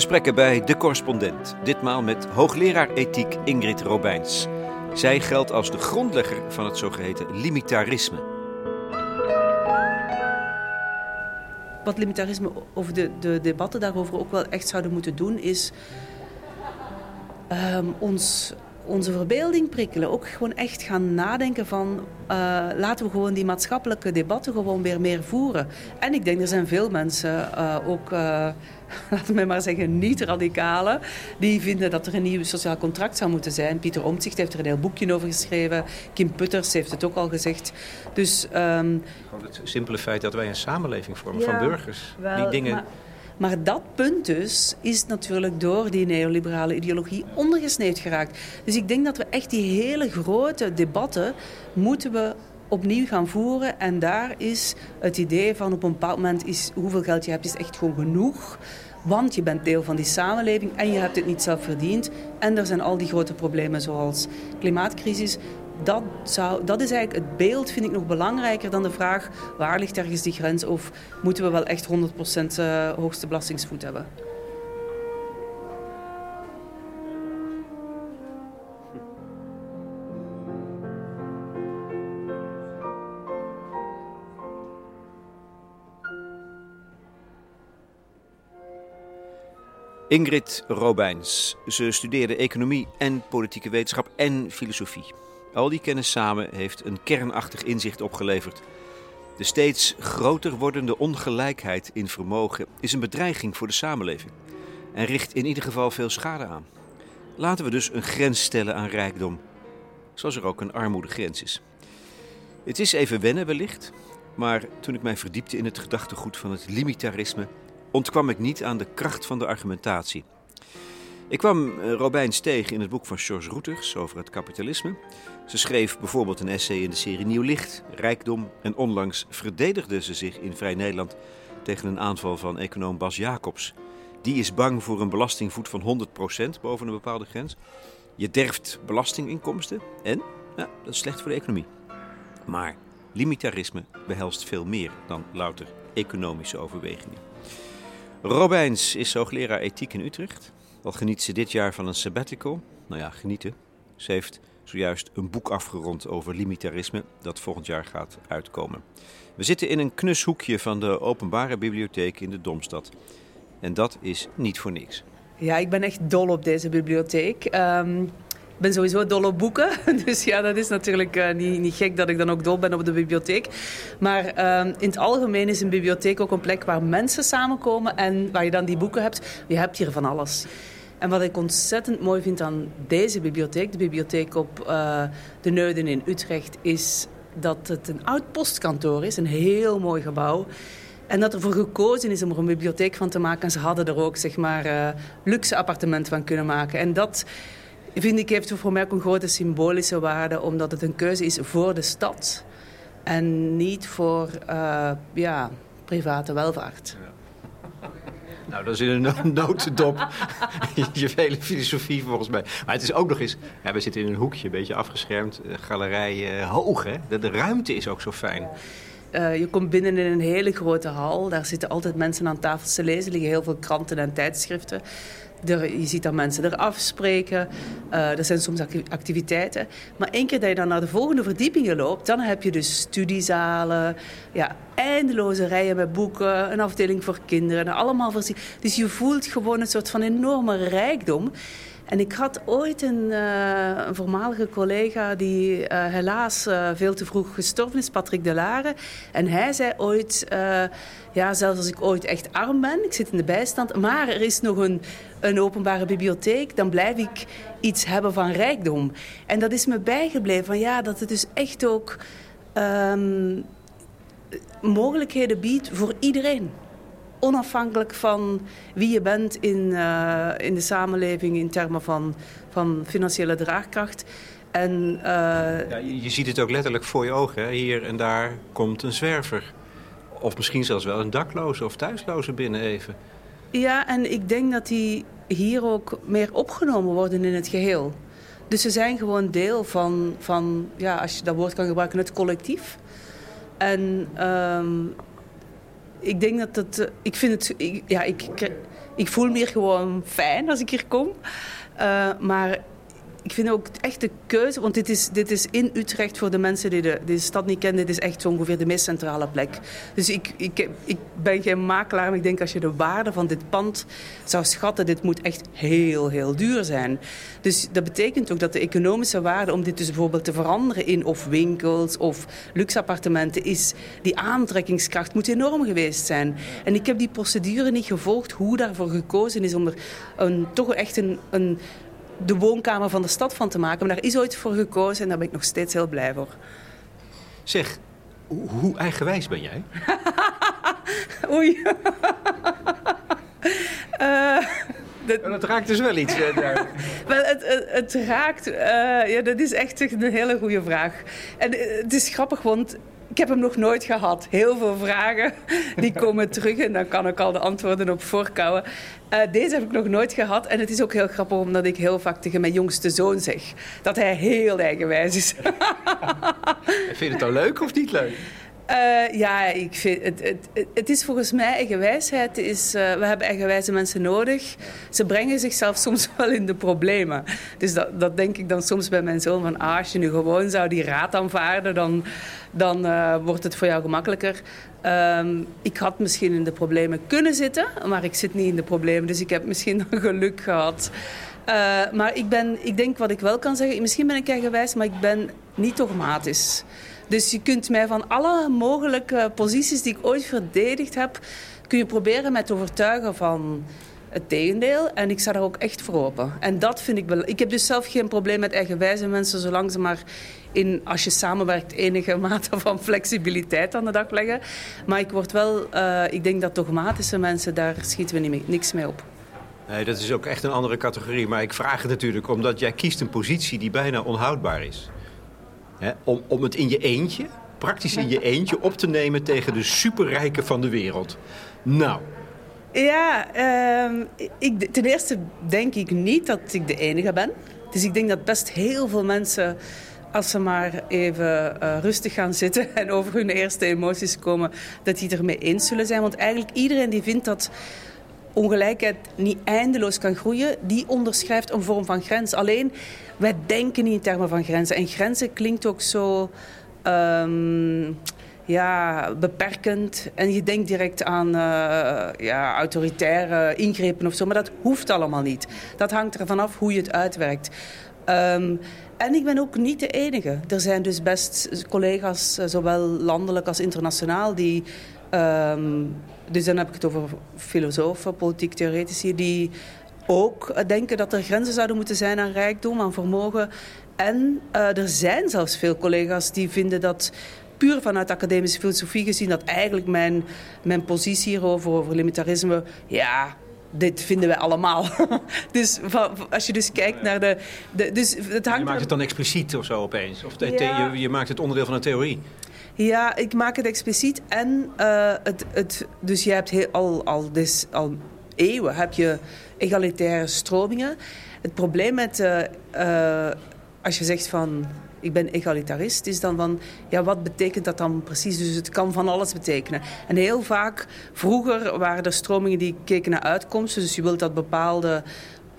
Gesprekken bij De Correspondent. Ditmaal met hoogleraar ethiek Ingrid Robijns. Zij geldt als de grondlegger van het zogeheten limitarisme. Wat limitarisme of de, de debatten daarover ook wel echt zouden moeten doen, is um, ons onze verbeelding prikkelen. Ook gewoon echt gaan nadenken van uh, laten we gewoon die maatschappelijke debatten gewoon weer meer voeren. En ik denk er zijn veel mensen, uh, ook uh, laten we maar zeggen niet radicalen, die vinden dat er een nieuw sociaal contract zou moeten zijn. Pieter Omtzigt heeft er een heel boekje over geschreven. Kim Putters heeft het ook al gezegd. Dus, um, gewoon het simpele feit dat wij een samenleving vormen ja, van burgers. Wel, die dingen... Maar, maar dat punt dus is natuurlijk door die neoliberale ideologie ondergesneeuwd geraakt. Dus ik denk dat we echt die hele grote debatten moeten we opnieuw gaan voeren. En daar is het idee van op een bepaald moment is hoeveel geld je hebt is echt gewoon genoeg. Want je bent deel van die samenleving en je hebt het niet zelf verdiend. En er zijn al die grote problemen zoals klimaatcrisis dat, zou, dat is eigenlijk het beeld, vind ik nog belangrijker dan de vraag waar ligt ergens die grens of moeten we wel echt 100% eh, hoogste belastingsvoet hebben. Ingrid Robijns. Ze studeerde economie en politieke wetenschap en filosofie. Al die kennis samen heeft een kernachtig inzicht opgeleverd. De steeds groter wordende ongelijkheid in vermogen is een bedreiging voor de samenleving en richt in ieder geval veel schade aan. Laten we dus een grens stellen aan rijkdom, zoals er ook een armoedegrens is. Het is even wennen wellicht, maar toen ik mij verdiepte in het gedachtegoed van het limitarisme, ontkwam ik niet aan de kracht van de argumentatie. Ik kwam eh, Robijn tegen in het boek van George Roeters over het kapitalisme. Ze schreef bijvoorbeeld een essay in de serie Nieuw Licht, Rijkdom en onlangs verdedigde ze zich in Vrij Nederland tegen een aanval van econoom Bas Jacobs. Die is bang voor een belastingvoet van 100% boven een bepaalde grens. Je derft belastinginkomsten en ja, dat is slecht voor de economie. Maar limitarisme behelst veel meer dan louter economische overwegingen. Robijns is hoogleraar ethiek in Utrecht. Al geniet ze dit jaar van een sabbatical. Nou ja, genieten. Ze heeft zojuist een boek afgerond over limitarisme dat volgend jaar gaat uitkomen. We zitten in een knus hoekje van de openbare bibliotheek in de Domstad. En dat is niet voor niks. Ja, ik ben echt dol op deze bibliotheek. Um, ik ben sowieso dol op boeken. Dus ja, dat is natuurlijk uh, niet, niet, gek dat ik dan ook dol ben op de bibliotheek. Maar uh, in het algemeen is een bibliotheek ook een plek waar mensen samenkomen en waar je dan die boeken hebt. Je hebt hier van alles. En wat ik ontzettend mooi vind aan deze bibliotheek, de bibliotheek op uh, de Neuden in Utrecht, is dat het een oud postkantoor is, een heel mooi gebouw. En dat er voor gekozen is om er een bibliotheek van te maken. En ze hadden er ook zeg maar uh, luxe appartementen van kunnen maken. En dat vind ik heeft voor mij ook een grote symbolische waarde, omdat het een keuze is voor de stad en niet voor uh, ja, private welvaart. Ja. Nou, dat is in een notendop je vele filosofie volgens mij. Maar het is ook nog eens... Ja, we zitten in een hoekje, een beetje afgeschermd. Eh, galerij uh, hoog, hè? De, ruimte is ook zo fijn. Uh, je komt binnen in een hele grote hal. Daar zitten altijd mensen aan tafel te lezen. Er liggen heel veel kranten en tijdschriften. Je ziet dat mensen er afspreken. Uh, er zijn soms activiteiten. Maar één keer dat je dan naar de volgende verdiepingen loopt, dan heb je dus studiezalen, ja, eindeloze rijen met boeken, een afdeling voor kinderen, allemaal voorzien. Dus je voelt gewoon een soort van enorme rijkdom. En ik had ooit een, een voormalige collega die uh, helaas uh, veel te vroeg gestorven is, Patrick Delare. En hij zei ooit, ja, zelfs als ik ooit echt arm ben, ik zit in de bijstand, maar er is nog een, een openbare bibliotheek, dan blijf ik iets hebben van rijkdom. En dat is me bijgebleven, van ja, dat het dus echt ook um, mogelijkheden biedt voor iedereen onafhankelijk van wie je bent in, uh, in de samenleving in termen van, van financiële draagkracht. En, uh, ja, je ziet het ook letterlijk voor je ogen. Hè? Hier en daar komt een zwerver. Of misschien zelfs wel een dakloze of thuisloze binnen even. Ja, en ik denk dat die hier ook meer opgenomen worden in het geheel. Dus ze zijn gewoon deel van, van ja, als je dat woord kan gebruiken, het collectief. En um, ik denk dat dat. Eh, ik vind het. Ja, ik, ik voel me hier gewoon fijn als ik hier kom. Uh, maar ik vind ook echt de keuze, want dit is, dit is in Utrecht voor de mensen die de, die de stad niet kennen, dit is echt zo ongeveer de meest centrale plek. Dus ik, ik, ik ben geen makelaar, maar ik denk als je de waarde van dit pand zou schatten, dit moet echt heel, heel duur zijn. Dus dat betekent ook dat de economische waarde om dit dus bijvoorbeeld te veranderen in of winkels of luxe appartementen is, die aantrekkingskracht moet enorm geweest zijn. En ik heb die procedure niet gevolgd, hoe daarvoor gekozen is om er een, toch echt een, een de woonkamer van de stad van te maken. Maar daar is ooit voor gekozen en daar ben ik nog steeds heel blij voor. Zeg, hoe eigenwijs ben jij? Oei. uh, dat... dat... raakt dus wel iets. Uh, wel, het, het, het raakt... Uh, ja, dat is echt een hele goede vraag. En het is grappig, want ik heb hem nog nooit gehad. Heel veel vragen die komen terug en dan kan ik al de antwoorden op voorkouwen. Uh, deze heb ik nog nooit gehad. En het is ook heel grappig omdat ik heel vaak tegen mijn jongste zoon zeg dat hij heel eigenwijs is. Vind je het dan leuk of niet leuk? Uh, ja, ik vind het, het, het is volgens mij eigenwijsheid. Is, uh, we hebben eigenwijze mensen nodig. Ze brengen zichzelf soms wel in de problemen. Dus dat, dat denk ik dan soms bij mijn zoon. Van, ah, als je nu gewoon zou die raad aanvaarden, dan, dan uh, wordt het voor jou gemakkelijker. Um, ik had misschien in de problemen kunnen zitten, maar ik zit niet in de problemen. Dus ik heb misschien geluk gehad. maar ik, ben, ik denk wat ik wel kan zeggen, misschien ben ik eigenwijs, maar ik ben niet dogmatisch. Dus je kunt mij van alle mogelijke posities die ik ooit verdedigd heb, kun je proberen mij te overtuigen van het tegendeel. En ik sta daar ook echt voor open. En dat vind ik wel. Ik heb dus zelf geen probleem met eigenwijze mensen, zolang ze maar in, als je samenwerkt, enige mate van flexibiliteit aan de dag leggen. Maar ik word wel, uh, ik denk dat dogmatische mensen, daar schieten we niet niks mee op. Nee, dat is ook echt een andere categorie. Maar ik vraag het natuurlijk omdat jij kiest een positie die bijna onhoudbaar is. Om, om het in je eentje, praktisch in je eentje, op te nemen tegen de superrijken van de wereld. Nou. Ja, uh, ik, ten eerste denk ik niet dat ik de enige ben. Dus ik denk dat best heel veel mensen als ze maar even uh, rustig gaan zitten en over hun eerste emoties komen, dat die ermee eens zullen zijn. Want eigenlijk iedereen die vindt dat ongelijkheid niet eindeloos kan groeien, die onderschrijft een vorm van grens. Alleen, wij denken niet in termen van grenzen. En grenzen klinkt ook zo... Um, ja, beperkend. En je denkt direct aan uh, ja, autoritaire ingrepen of zo. Maar dat hoeft allemaal niet. Dat hangt er vanaf hoe je het uitwerkt. Um, en ik ben ook niet de enige. Er zijn dus best collega's, eh, zowel landelijk als internationaal, die Um, dus dan heb ik het over filosofen, politiek theoretici, die ook denken dat er grenzen zouden moeten zijn aan rijkdom, aan vermogen. En uh, er zijn zelfs veel collega's die vinden dat puur vanuit academische filosofie gezien, dat eigenlijk mijn, mijn positie hierover, over limitarisme, ja, dit vinden wij allemaal. dus als je dus kijkt naar de... de dus het hangt je maakt het dan expliciet of zo opeens? Of ja. je, je, maakt het onderdeel van een theorie? Ja, ik maak het expliciet. En uh, het, het, dus je hebt al, al, dus, al eeuwen heb je egalitaire stromingen. Het probleem met... Uh, uh, als je zegt van ik ben egalitarist, is dan van, ja, wat betekent dat dan precies? Dus het kan van alles betekenen. En heel vaak, vroeger waren er stromingen die keken naar uitkomsten. Dus je wilt dat bepaalde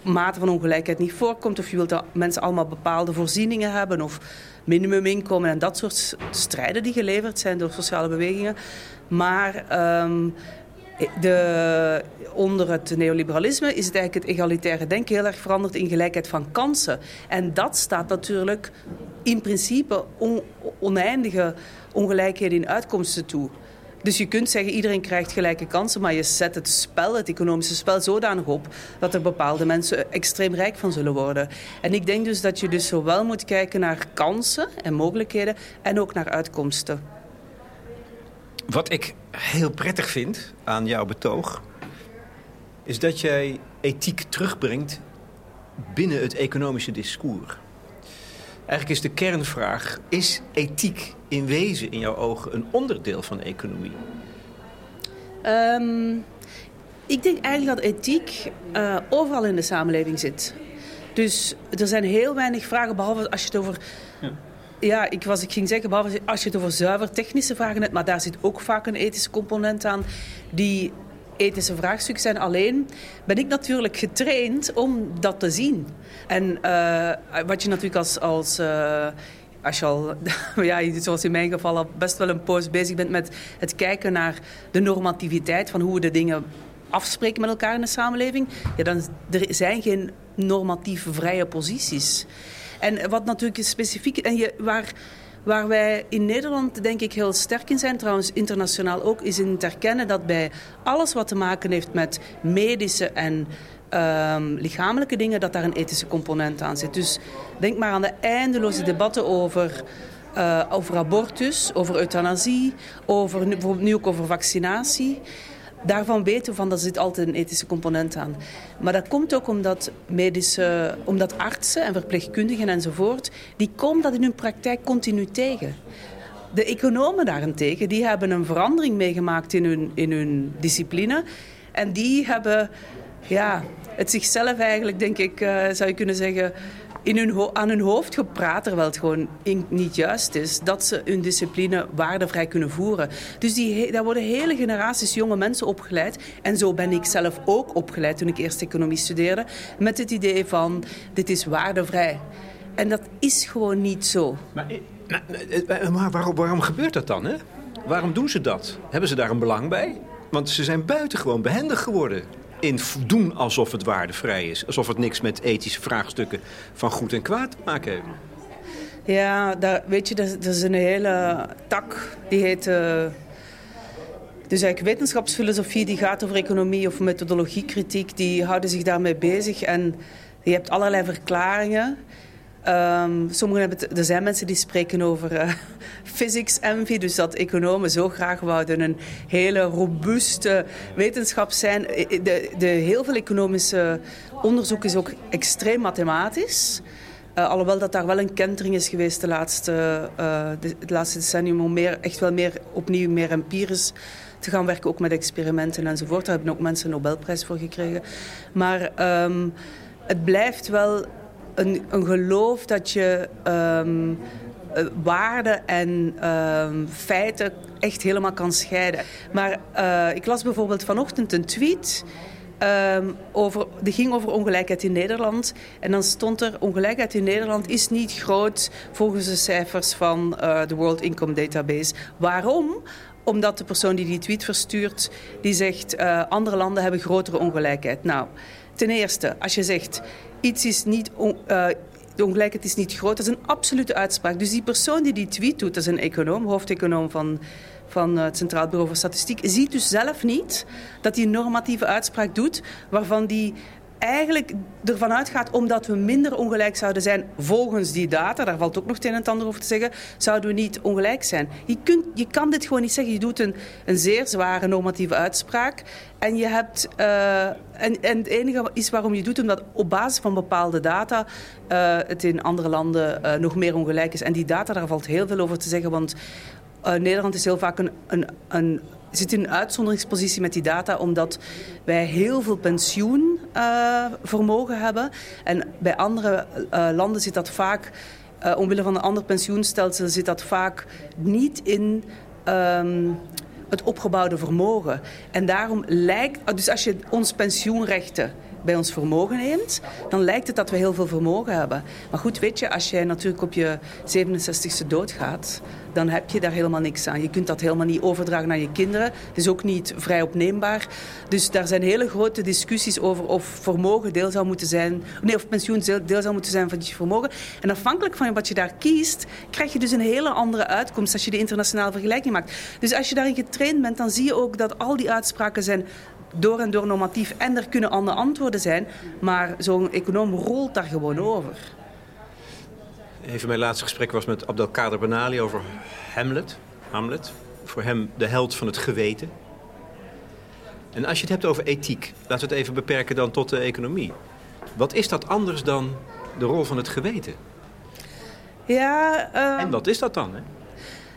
mate van ongelijkheid niet voorkomt. Of je wilt dat mensen allemaal bepaalde voorzieningen hebben. Of minimuminkomen en dat soort strijden die geleverd zijn door sociale bewegingen. Maar um, de, onder het neoliberalisme is het eigenlijk het egalitaire denken heel erg veranderd in gelijkheid van kansen. En dat staat natuurlijk in principe on, oneindige ongelijkheden in uitkomsten toe. Dus je kunt zeggen iedereen krijgt gelijke kansen, maar je zet het spel, het economische spel, zodanig op dat er bepaalde mensen extreem rijk van zullen worden. En ik denk dus dat je dus zowel moet kijken naar kansen en mogelijkheden en ook naar uitkomsten. Wat ik heel prettig vind aan jouw betoog, is dat jij ethiek terugbrengt binnen het economische discours. Eigenlijk is de kernvraag: is ethiek in wezen in jouw ogen een onderdeel van economie? Um, ik denk eigenlijk dat ethiek uh, overal in de samenleving zit. Dus er zijn heel weinig vragen, behalve als je het over. Ja. ja, ik, was, ik ging zeggen, behalve als je het over zuiver technische vragen hebt, maar daar zit ook vaak een ethische component aan, die ethische vraagstukken zijn. Alleen ben ik natuurlijk getraind om dat te zien. En uh, wat je natuurlijk als... als uh, als je al, ja, zoals in mijn geval, al best wel een poos bezig bent met het kijken naar de normativiteit van hoe we de dingen afspreken met elkaar in de samenleving, ja, dan er zijn geen normatieve vrije posities. En wat natuurlijk specifiek, en je, waar, waar wij in Nederland denk ik heel sterk in zijn, trouwens internationaal ook, is in het erkennen dat bij alles wat te maken heeft met medische en um, lichamelijke dingen, dat daar een ethische component aan zit. Dus denk maar aan de eindeloze debatten over, uh, over abortus, over euthanasie, over, bijvoorbeeld nu ook over vaccinatie. Daarvan weten we van, dat zit altijd een ethische component aan. Maar dat komt ook omdat, medische, omdat artsen en verpleegkundigen enzovoort... die komen dat in hun praktijk continu tegen. De economen daarentegen, die hebben een verandering meegemaakt in hun, in hun discipline. En die hebben ja, het zichzelf eigenlijk, denk ik, uh, zou je kunnen zeggen in hun aan hun hoofd gepraat, terwijl het gewoon niet juist is, dat ze hun discipline waardevrij kunnen voeren. Dus die, daar worden hele generaties jonge mensen opgeleid. En zo ben ik zelf ook opgeleid toen ik eerst economie studeerde, met het idee van dit is waardevrij. En dat is gewoon niet zo. Maar, eh, maar waarom, waarom gebeurt dat dan? Hè? Waarom doen ze dat? Hebben ze daar een belang bij? Want ze zijn buitengewoon behendig geworden in doen alsof het waardevrij is. Alsof het niks met ethische vraagstukken van goed en kwaad te maken heeft. Ja, daar, weet je, dat, is een hele tak. Die heet... Uh, dus eigenlijk wetenschapsfilosofie die gaat over economie of methodologiekritiek. Die houden zich daarmee bezig. En je hebt allerlei verklaringen. Um, sommigen hebben er zijn mensen die spreken over uh, physics envy, dus dat economen zo graag wouden een hele robuuste wetenschap zijn. Eh, eh, de, de, heel veel economische onderzoek is ook extreem mathematisch. Uh, alhoewel dat daar wel een kentering is geweest de laatste, uh, de, het laatste decennium om meer, echt wel meer opnieuw meer empirisch te gaan werken, ook met experimenten enzovoort. Daar hebben ook mensen een Nobelprijs voor gekregen. Maar um, het blijft wel een, een geloof dat je um, waarden en um, feiten echt helemaal kan scheiden. Maar uh, ik las bijvoorbeeld vanochtend een tweet. Um, over, die ging over ongelijkheid in Nederland. En dan stond er: ongelijkheid in Nederland is niet groot volgens de cijfers van uh, de World Income Database. Waarom? Omdat de persoon die die tweet verstuurt, die zegt: andere landen hebben grotere ongelijkheid. Nou, ten eerste, als je zegt iets is niet... Uh, de ongelijkheid is niet groot. Dat is een absolute uitspraak. Dus die persoon die die tweet doet, dat is een econoom, hoofdeconoom van, van het Centraal Bureau voor Statistiek, ziet dus zelf niet dat hij een normatieve uitspraak doet waarvan die eigenlijk ervan uitgaat, omdat we minder ongelijk zouden zijn volgens die data, daar valt ook nog het een en ander over te zeggen, zouden we niet ongelijk zijn. Je, kunt, je kan dit gewoon niet zeggen. Je doet een, een zeer zware normatieve uitspraak en je hebt... Uh, en, en het enige is waarom je doet, omdat op basis van bepaalde data uh, het in andere landen uh, nog meer ongelijk is. En die data, daar valt heel veel over te zeggen, want Nederland is heel vaak een, een, een zit in een uitzonderingspositie met die data, omdat wij heel veel pensioenvermogen uh, hebben. En bij andere uh, landen zit dat vaak, uh, omwille van een ander pensioenstelsel, zit dat vaak niet in. Um, het opgebouwde vermogen. En daarom lijkt, dus als je ons pensioenrechten bij ons vermogen neemt, dan lijkt het dat we heel veel vermogen hebben. Maar goed, weet je, als jij natuurlijk op je 67ste doodgaat, dan heb je daar helemaal niks aan. Je kunt dat helemaal niet overdragen naar je kinderen. Het is ook niet vrij opneembaar. Dus daar zijn hele grote discussies over of vermogen deel zou moeten zijn, nee, of pensioen deel zou moeten zijn van je vermogen. En afhankelijk van wat je daar kiest, krijg je dus een hele andere uitkomst als je de internationale vergelijking maakt. Dus als je daarin getraind bent, dan zie je ook dat al die uitspraken zijn door en door normatief en er kunnen andere antwoorden zijn, maar zo'n econoom rolt daar gewoon over. Even mijn laatste gesprek was met Abdelkader Benali over Hamlet. Hamlet. Voor hem de held van het geweten. En als je het hebt over ethiek, laten we het even beperken dan tot de economie. Wat is dat anders dan de rol van het geweten? Ja, uh... En wat is dat dan? Hè?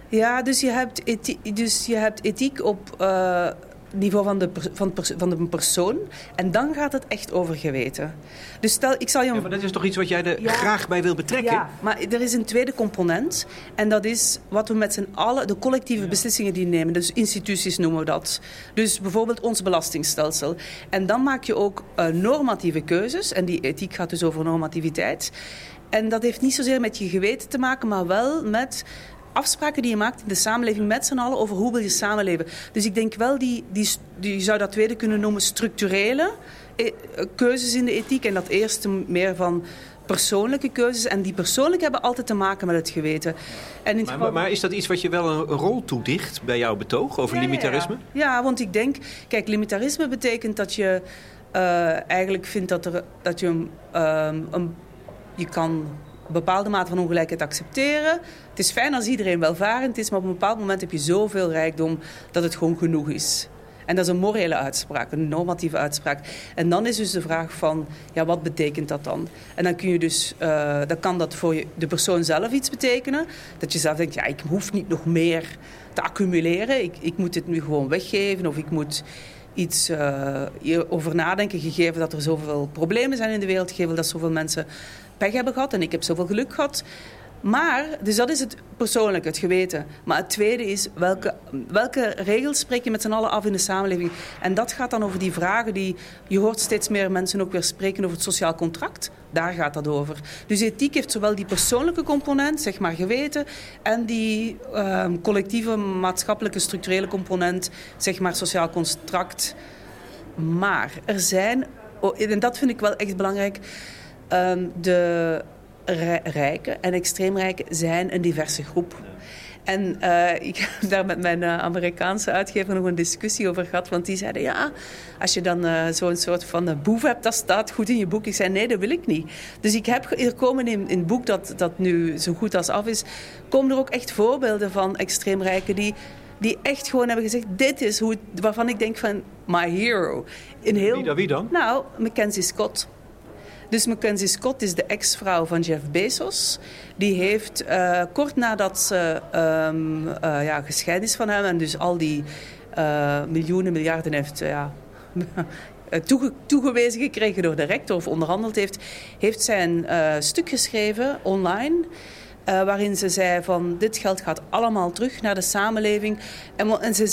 Ja, dus je hebt ethiek, dus je hebt ethiek op uh, niveau van de, van, van de persoon. En dan gaat het echt over geweten. Dus stel, ik zal je... Ja, maar dat is toch iets wat jij er graag bij wil betrekken? Ja, maar er is een tweede component. En dat is wat we met z'n allen, de collectieve beslissingen die nemen. Dus instituties noemen we dat. Dus bijvoorbeeld ons belastingstelsel. En dan maak je ook uh, normatieve keuzes. En die ethiek gaat dus over normativiteit. En dat heeft niet zozeer met je geweten te maken, maar wel met afspraken die je maakt in de samenleving met z'n allen over hoe wil je samenleven. Dus ik denk wel, die, die, die, je zou dat tweede kunnen noemen structurele eh, keuzes in de ethiek. En dat eerste meer van persoonlijke keuzes. En die persoonlijk hebben altijd te maken met het geweten. En in maar, geval... maar, is dat iets wat je wel een rol toedicht bij jouw betoog over limitarisme? Ja, ja. want ik denk... Kijk, limitarisme betekent dat je uh, eigenlijk vindt dat, er, dat je een... Je kan bepaalde mate van ongelijkheid accepteren. Het is fijn als iedereen welvarend is, maar op een bepaald moment heb je zoveel rijkdom dat het gewoon genoeg is. En dat is een morele uitspraak, een normatieve uitspraak. En dan is dus de vraag van, ja, wat betekent dat dan? En dan kun je dus, uh, kan dat voor je, de persoon zelf iets betekenen. Dat je zelf denkt, ja, ik hoef niet nog meer te accumuleren. Ik, ik moet het nu gewoon weggeven of ik moet iets uh, over nadenken, gegeven dat er zoveel problemen zijn in de wereld, gegeven dat zoveel mensen pech hebben gehad en ik heb zoveel geluk gehad. Maar, dus dat is het persoonlijke, het geweten. Maar het tweede is, welke, welke regels spreek je met z'n allen af in de samenleving? En dat gaat dan over die vragen die... Je hoort steeds meer mensen ook weer spreken over het sociaal contract. Daar gaat dat over. Dus ethiek heeft zowel die persoonlijke component, zeg maar geweten... en die uh, collectieve, maatschappelijke, structurele component, zeg maar sociaal contract. Maar er zijn, oh, en dat vind ik wel echt belangrijk... Um, de rijken en extreemrijken zijn een diverse groep. En uh, ik heb daar met mijn uh, Amerikaanse uitgever nog een discussie over gehad. Want die zeiden, ja, als je dan uh, zo'n soort van boef hebt, dat staat goed in je boek. Ik zei, nee, dat wil ik niet. Dus ik heb er komen in, in het boek dat, dat nu zo goed als af is... komen er ook echt voorbeelden van extreemrijken die die echt gewoon hebben gezegd: dit is hoe waarvan ik denk van my hero. In heel, wie, wie dan? Nou, Mackenzie Scott. Dus Mackenzie Scott is de ex-vrouw van Jeff Bezos. Die heeft uh, kort nadat ze um, uh, ja, gescheiden is van hem en dus al die uh, miljoenen, miljarden heeft ja, toege toegewezen gekregen door de rector of onderhandeld heeft, heeft zij een stuk geschreven online. Uh, waarin ze zei van dit geld gaat allemaal terug naar de samenleving. En, en ze,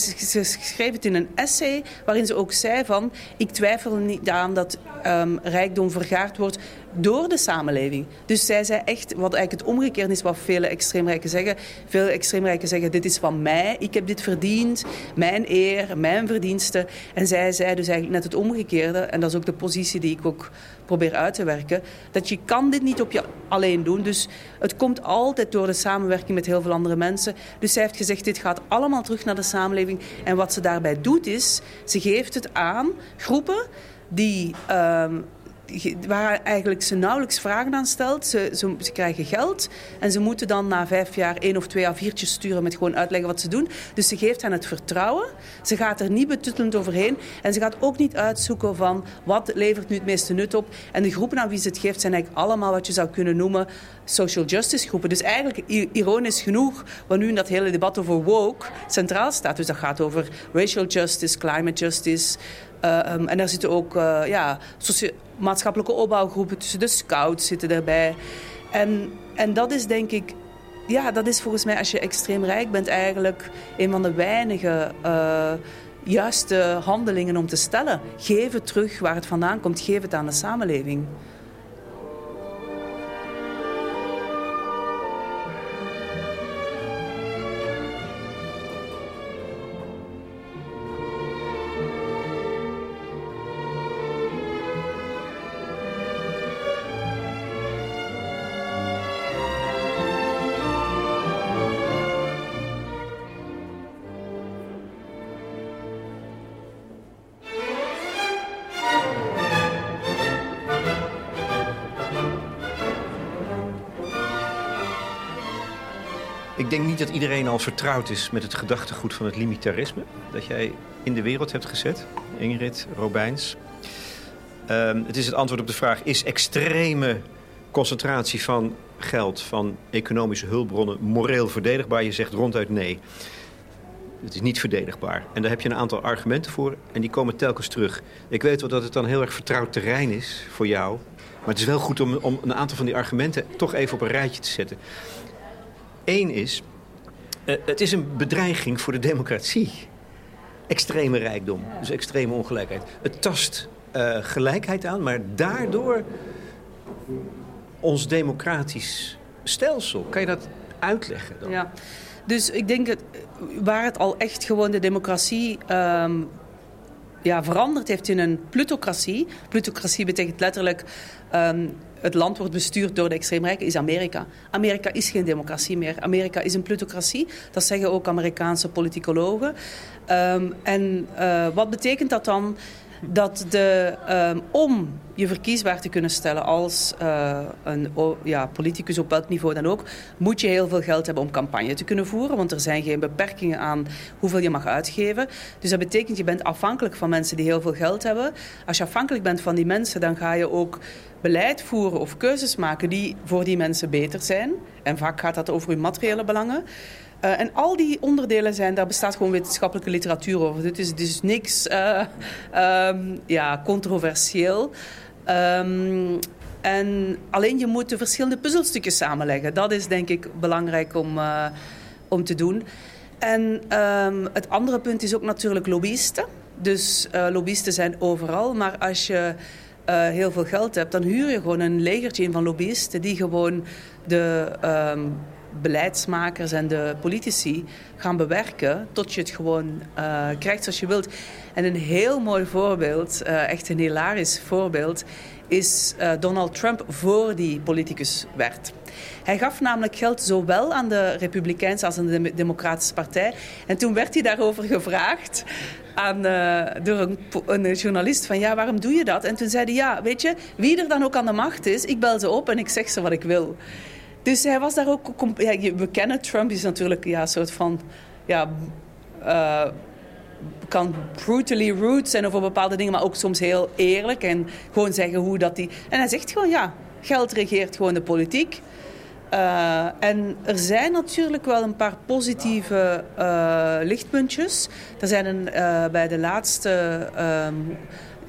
schreef het in een essay waarin ze ook zei van ik twijfel niet aan dat um, rijkdom vergaard wordt door de samenleving. Dus zij zei echt, wat eigenlijk het omgekeerde is wat vele extreemrijken zeggen. Veel extreemrijken zeggen, dit is van mij, ik heb dit verdiend, mijn eer, mijn verdiensten. En zij zei dus eigenlijk net het omgekeerde. En dat is ook de positie die ik ook probeer uit te werken. Dat je kan dit niet op je alleen doen. Dus het komt altijd door de samenwerking met heel veel andere mensen. Dus zij heeft gezegd, dit gaat allemaal terug naar de samenleving. En wat ze daarbij doet is, ze geeft het aan groepen die... Um, waar eigenlijk ze nauwelijks vragen aan stelt. Ze, ze, krijgen geld en ze moeten dan na vijf jaar één of twee A4'tjes sturen met gewoon uitleggen wat ze doen. Dus ze geeft hen het vertrouwen. Ze gaat er niet betuttelend overheen en ze gaat ook niet uitzoeken van wat levert nu het meeste nut op. En de groepen aan wie ze het geeft zijn eigenlijk allemaal wat je zou kunnen noemen social justice groepen. Dus eigenlijk ironisch genoeg, wat nu in dat hele debat over woke centraal staat. Dus dat gaat over racial justice, climate justice, um, en daar zitten ook uh, ja, maatschappelijke opbouwgroepen tussen. De scouts zitten daarbij. En, en dat is denk ik... Ja, dat is volgens mij als je extreem rijk bent eigenlijk een van de weinige... Uh, juiste handelingen om te stellen. Geef het terug waar het vandaan komt. Geef het aan de samenleving. Iedereen al vertrouwd is met het gedachtegoed van het limitarisme. Dat jij in de wereld hebt gezet, Ingrid Robijns. Um, het is het antwoord op de vraag: is extreme concentratie van geld, van economische hulpbronnen, moreel verdedigbaar? Je zegt ronduit nee. Het is niet verdedigbaar. En daar heb je een aantal argumenten voor en die komen telkens terug. Ik weet wel dat het dan heel erg vertrouwd terrein is voor jou. Maar het is wel goed om, om een aantal van die argumenten toch even op een rijtje te zetten. Eén is, uh, het is een bedreiging voor de democratie. Extreme rijkdom, dus extreme ongelijkheid. Het tast uh, gelijkheid aan, maar daardoor ons democratisch stelsel. Kan je dat uitleggen dan? Ja. Dus ik denk dat waar het al echt gewoon de democratie um, ja, veranderd heeft in een plutocratie. Plutocratie betekent letterlijk um, het land wordt bestuurd door de extreemrijken, is Amerika. Amerika is geen democratie meer. Amerika is een plutocratie. Dat zeggen ook Amerikaanse politicologen. Um, en uh, wat betekent dat dan? Dat de, um, om je verkiesbaar te kunnen stellen als uh, een ja, politicus op welk niveau dan ook, moet je heel veel geld hebben om campagne te kunnen voeren. Want er zijn geen beperkingen aan hoeveel je mag uitgeven. Dus dat betekent je bent afhankelijk van mensen die heel veel geld hebben. Als je afhankelijk bent van die mensen, dan ga je ook beleid voeren of keuzes maken die voor die mensen beter zijn. En vaak gaat dat over je materiële belangen. Uh, en al die onderdelen zijn, daar bestaat gewoon wetenschappelijke literatuur over. Dit is dus niks uh, um, ja, controversieel. Um, en alleen je moet de verschillende puzzelstukjes samenleggen. Dat is denk ik belangrijk om, uh, om te doen. En um, het andere punt is ook natuurlijk lobbyisten. Dus lobbyisten zijn overal. Maar als je heel veel geld hebt, dan huur je gewoon een legertje in van lobbyisten die gewoon de beleidsmakers en de politici gaan bewerken tot je het gewoon uh, krijgt zoals je wilt. En een heel mooi voorbeeld, uh, echt een hilarisch voorbeeld, is uh, Donald Trump voor die politicus werd. Hij gaf namelijk geld zowel aan de Republikeinse als aan de Democratische Partij. En toen werd hij daarover gevraagd aan, door een, een, journalist van ja, waarom doe je dat? En toen zei hij ja, weet je, wie er dan ook aan de macht is, ik bel ze op en ik zeg ze wat ik wil. Dus hij was daar ook... Ja, we kennen Trump, is natuurlijk ja, een soort van... Ja, uh, kan brutally rude zijn over bepaalde dingen, maar ook soms heel eerlijk. En gewoon zeggen hoe dat hij... En hij zegt gewoon, ja, geld regeert gewoon de politiek. Uh, en er zijn natuurlijk wel een paar positieve uh, lichtpuntjes. Er zijn een, bij de laatste um,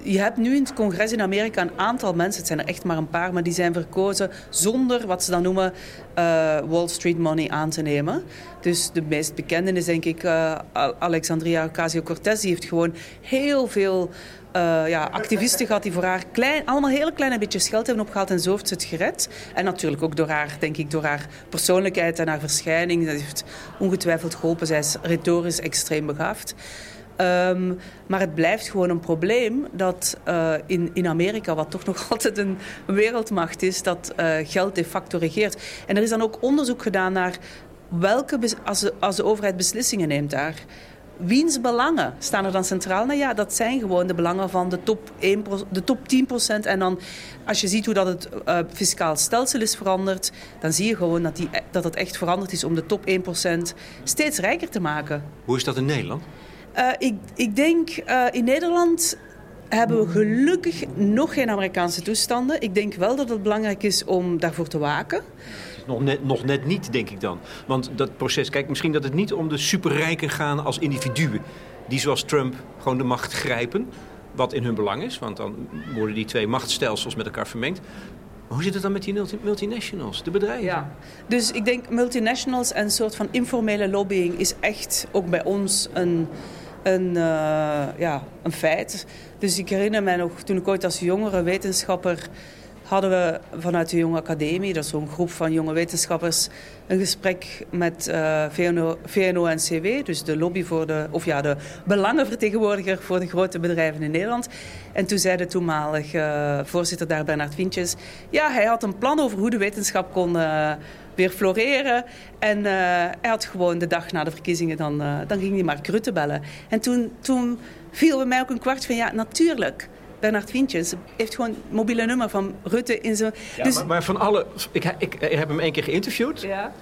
je hebt nu in het congres in Amerika een aantal mensen, het zijn er echt maar een paar, maar die zijn verkozen zonder wat ze dan noemen uh, Wall Street money aan te nemen. Dus de meest bekende is denk ik uh, Alexandria Ocasio-Cortez. Die heeft gewoon heel veel uh, ja, activisten gehad die voor haar klein, allemaal hele kleine beetje geld hebben opgehaald en zo heeft ze het gered. En natuurlijk ook door haar, denk ik, door haar persoonlijkheid en haar verschijning. Dat heeft ongetwijfeld geholpen. Zij is retorisch extreem begaafd. Um, maar het blijft gewoon een probleem dat uh, in, in Amerika, wat toch nog altijd een wereldmacht is, dat uh, geld de facto regeert. En er is dan ook onderzoek gedaan naar welke, als de, als de overheid beslissingen neemt daar, wiens belangen staan er dan centraal? Nou ja, dat zijn gewoon de belangen van de top, 1, de top 10%. En dan, als je ziet hoe dat het uh, fiscaal stelsel is veranderd, dan zie je gewoon dat, die, dat het echt veranderd is om de top 1% steeds rijker te maken. Hoe is dat in Nederland? Uh, ik, ik denk uh, in Nederland hebben we gelukkig nog geen Amerikaanse toestanden. Ik denk wel dat het belangrijk is om daarvoor te waken. Nog net, nog net niet, denk ik dan. Want dat proces, kijk, misschien dat het niet om de superrijken gaan als individuen. Die zoals Trump gewoon de macht grijpen. Wat in hun belang is, want dan worden die twee machtsstelsels met elkaar vermengd. Maar hoe zit het dan met die multinationals, de bedrijven? Ja, dus ik denk multinationals en een soort van informele lobbying is echt ook bij ons een een, uh, ja, een feit. Dus ik herinner mij nog, toen ik ooit als jongere wetenschapper hadden we vanuit de Jonge Academie, dat is zo'n groep van jonge wetenschappers, een gesprek met uh, VNO, VNO-NCW, dus de lobby voor de, of ja, de belangenvertegenwoordiger voor de grote bedrijven in Nederland. En toen zei de toenmalige uh, voorzitter daar, Bernard Vintjes, ja, hij had een plan over hoe de wetenschap kon weer floreren. En uh, hij had gewoon de dag na de verkiezingen, dan, uh, dan ging hij Mark Rutte bellen. En toen, toen viel bij mij ook een kwart van, ja, natuurlijk. Bernard Vientjes heeft gewoon het mobiele nummer van Rutte in zijn... Ja, dus... maar, maar, van alle... Ik, ik, ik, heb hem één keer geïnterviewd. Ja.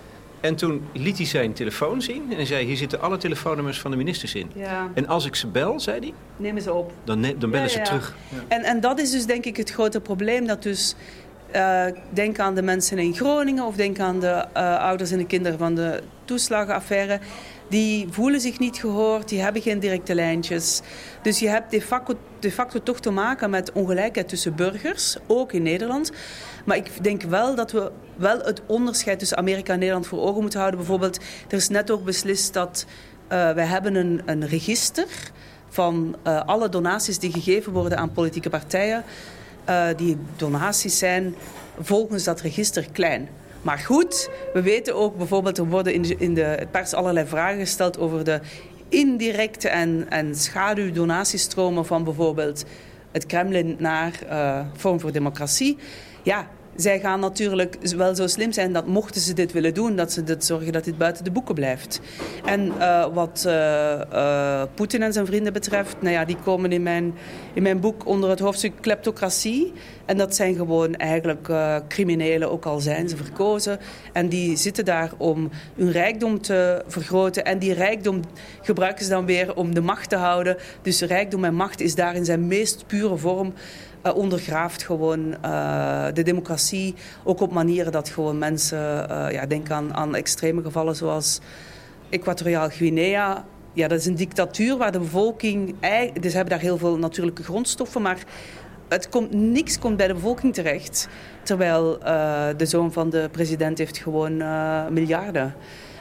En toen liet hij zijn telefoon zien en hij zei: Hier zitten alle telefoonnummers van de ministers in. Ja. En als ik ze bel, zei hij. Neem ze op. Dan, dan bellen ja, ja. ze terug. En, en dat is dus denk ik het grote probleem. Dat dus uh, denk aan de mensen in Groningen of denk aan de uh, ouders en de kinderen van de toeslagenaffaire. die voelen zich niet gehoord, die hebben geen directe lijntjes. Dus je hebt de facto, de facto toch te maken met ongelijkheid tussen burgers, ook in Nederland. Maar ik denk wel dat we wel het onderscheid tussen Amerika en Nederland voor ogen moeten houden. Bijvoorbeeld, er is net ook beslist dat uh, wij hebben een, een register van alle donaties die gegeven worden aan politieke partijen. Uh, die donaties zijn volgens dat register klein. Maar goed, we weten ook bijvoorbeeld, er worden in de, in de pers allerlei vragen gesteld over de indirecte en, en schaduwdonatiestromen van bijvoorbeeld het Kremlin naar uh, Vorm voor Democratie. Ja, zij gaan natuurlijk wel zo slim zijn dat mochten ze dit willen doen, dat ze dit zorgen dat dit buiten de boeken blijft. En uh, wat uh, uh, Poetin en zijn vrienden betreft, nou ja, die komen in mijn, in mijn boek onder het hoofdstuk kleptocratie. En dat zijn gewoon eigenlijk criminelen, ook al zijn ze verkozen. En die zitten daar om hun rijkdom te vergroten. En die rijkdom gebruiken ze dan weer om de macht te houden. Dus rijkdom en macht is daar in zijn meest pure vorm uh, ondergraaft gewoon uh, de democratie. Ook op manieren dat gewoon mensen, uh, ja, denk aan, aan extreme gevallen zoals Equatoriaal Guinea. Ja, dat is een dictatuur waar de bevolking... Dus hebben daar heel veel natuurlijke grondstoffen, maar het komt, niks komt bij de bevolking terecht. Terwijl de zoon van de president heeft gewoon miljarden.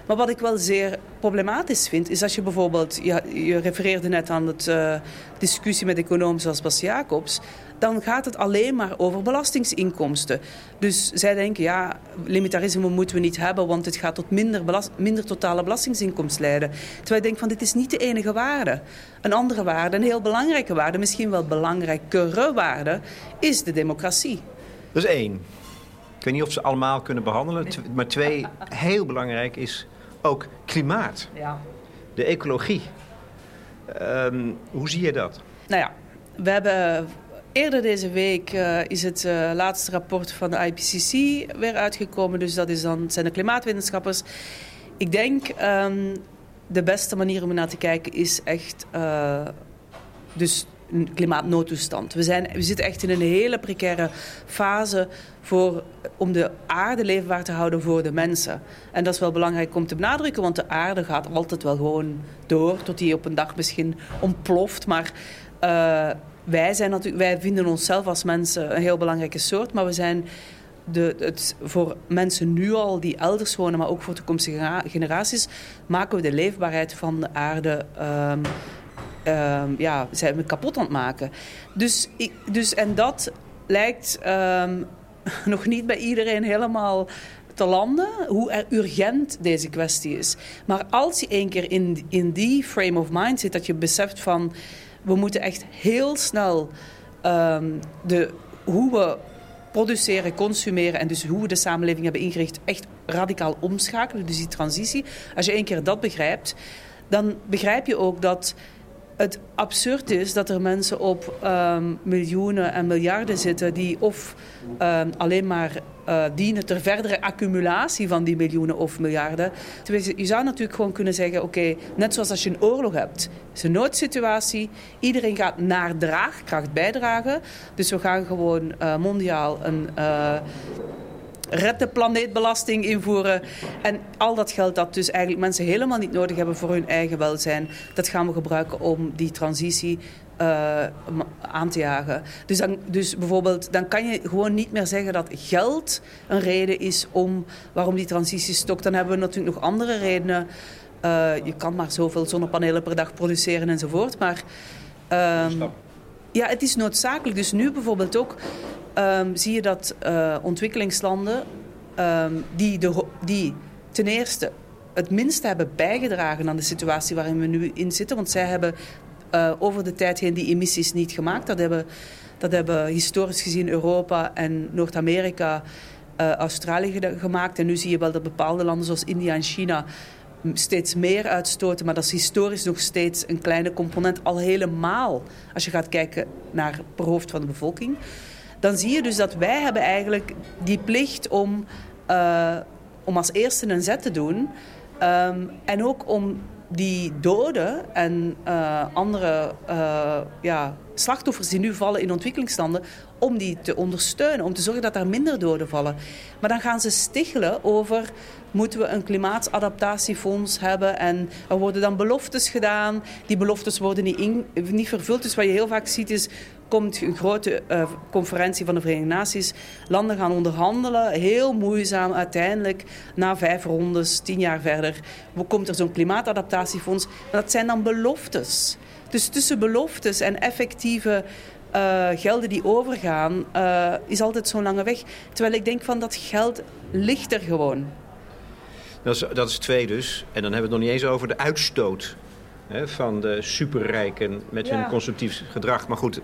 Maar wat ik wel zeer problematisch vind, is als je bijvoorbeeld... Je refereerde net aan de discussie met economen zoals Bas Jacobs dan gaat het alleen maar over belastingsinkomsten. Dus zij denken, ja, limitarisme moeten we niet hebben, want het gaat tot minder, minder totale belastingsinkomsten leiden. Terwijl ik denk van, dit is niet de enige waarde. Een andere waarde, een heel belangrijke waarde, misschien wel belangrijkere waarde, is de democratie. Dat is één. Ik weet niet of ze allemaal kunnen behandelen, maar twee, heel belangrijk is ook klimaat. Ja. De ecologie. Um, hoe zie je dat? Nou ja, we hebben Eerder deze week uh, is het uh, laatste rapport van de IPCC weer uitgekomen. Dus dat is dan, zijn de klimaatwetenschappers. Ik denk um, de beste manier om naar te kijken is echt uh, dus een klimaatnoodtoestand. We, zijn, we zitten echt in een hele precaire fase voor, om de aarde leefbaar te houden voor de mensen. En dat is wel belangrijk om te benadrukken, want de aarde gaat altijd wel gewoon door tot die op een dag misschien ontploft. Maar wij, zijn natuurlijk, wij vinden onszelf als mensen een heel belangrijke soort, maar we zijn de, het, voor mensen nu al die elders wonen, maar ook voor toekomstige generaties, maken we de leefbaarheid van de aarde. Um, um, ja, zijn we kapot aan het maken. Dus, dus en dat lijkt um, nog niet bij iedereen helemaal te landen, hoe urgent deze kwestie is. Maar als je één keer in, in die frame of mind zit, dat je beseft van we moeten echt heel snel um, de, hoe we produceren, consumeren en dus hoe we de samenleving hebben ingericht echt radicaal omschakelen. Dus die transitie. Als je één keer dat begrijpt, dan begrijp je ook dat het absurd is dat er mensen op um, miljoenen en miljarden zitten die of um, alleen maar uh, dienen ter verdere accumulatie van die miljoenen of miljarden. Je zou natuurlijk gewoon kunnen zeggen, oké, net zoals als je een oorlog hebt. Is een noodsituatie, iedereen gaat naar draagkracht bijdragen. Dus we gaan gewoon uh, mondiaal een... Uh, red de planeetbelasting invoeren. En al dat geld dat dus eigenlijk mensen helemaal niet nodig hebben voor hun eigen welzijn, dat gaan we gebruiken om die transitie uh, aan te jagen. Dus, dan, dus bijvoorbeeld, dan kan je gewoon niet meer zeggen dat geld een reden is om waarom die transitie stokt. Dan hebben we natuurlijk nog andere redenen. Uh, je kan maar zoveel zonnepanelen per dag produceren enzovoort. Maar um, ja, het is noodzakelijk. Dus nu bijvoorbeeld ook um, zie je dat uh, ontwikkelingslanden um, die, de, die ten eerste het minste hebben bijgedragen aan de situatie waarin we nu in zitten. Want zij hebben uh, over de tijd heen die emissies niet gemaakt. Dat hebben, dat hebben historisch gezien Europa en Noord-Amerika, uh, Australië gemaakt. En nu zie je wel dat bepaalde landen zoals India en China steeds meer uitstoten. Maar dat is historisch nog steeds een kleine component. Al helemaal als je gaat kijken naar per hoofd van de bevolking dan zie je dus dat wij hebben eigenlijk die plicht om, uh, om als eerste een zet te doen. Um, en ook om die doden en uh, andere uh, ja, slachtoffers die nu vallen in ontwikkelingslanden, om die te ondersteunen, om te zorgen dat er minder doden vallen. Maar dan gaan ze stichelen over moeten we een klimaatadaptatiefonds hebben en er worden dan beloftes gedaan. Die beloftes worden niet, niet vervuld. Dus wat je heel vaak ziet is komt een grote uh, conferentie van de Verenigde Naties. Landen gaan onderhandelen, heel moeizaam. Uiteindelijk, na vijf rondes, tien jaar verder, komt er zo'n klimaatadaptatiefonds. Maar dat zijn dan beloftes. Dus tussen beloftes en effectieve uh, gelden die overgaan, uh, is altijd zo'n lange weg. Terwijl ik denk van dat geld ligt er gewoon. Dat is, dat is twee dus. En dan hebben we het nog niet eens over de uitstoot hè, van de superrijken met ja. hun consumptief gedrag. Maar goed,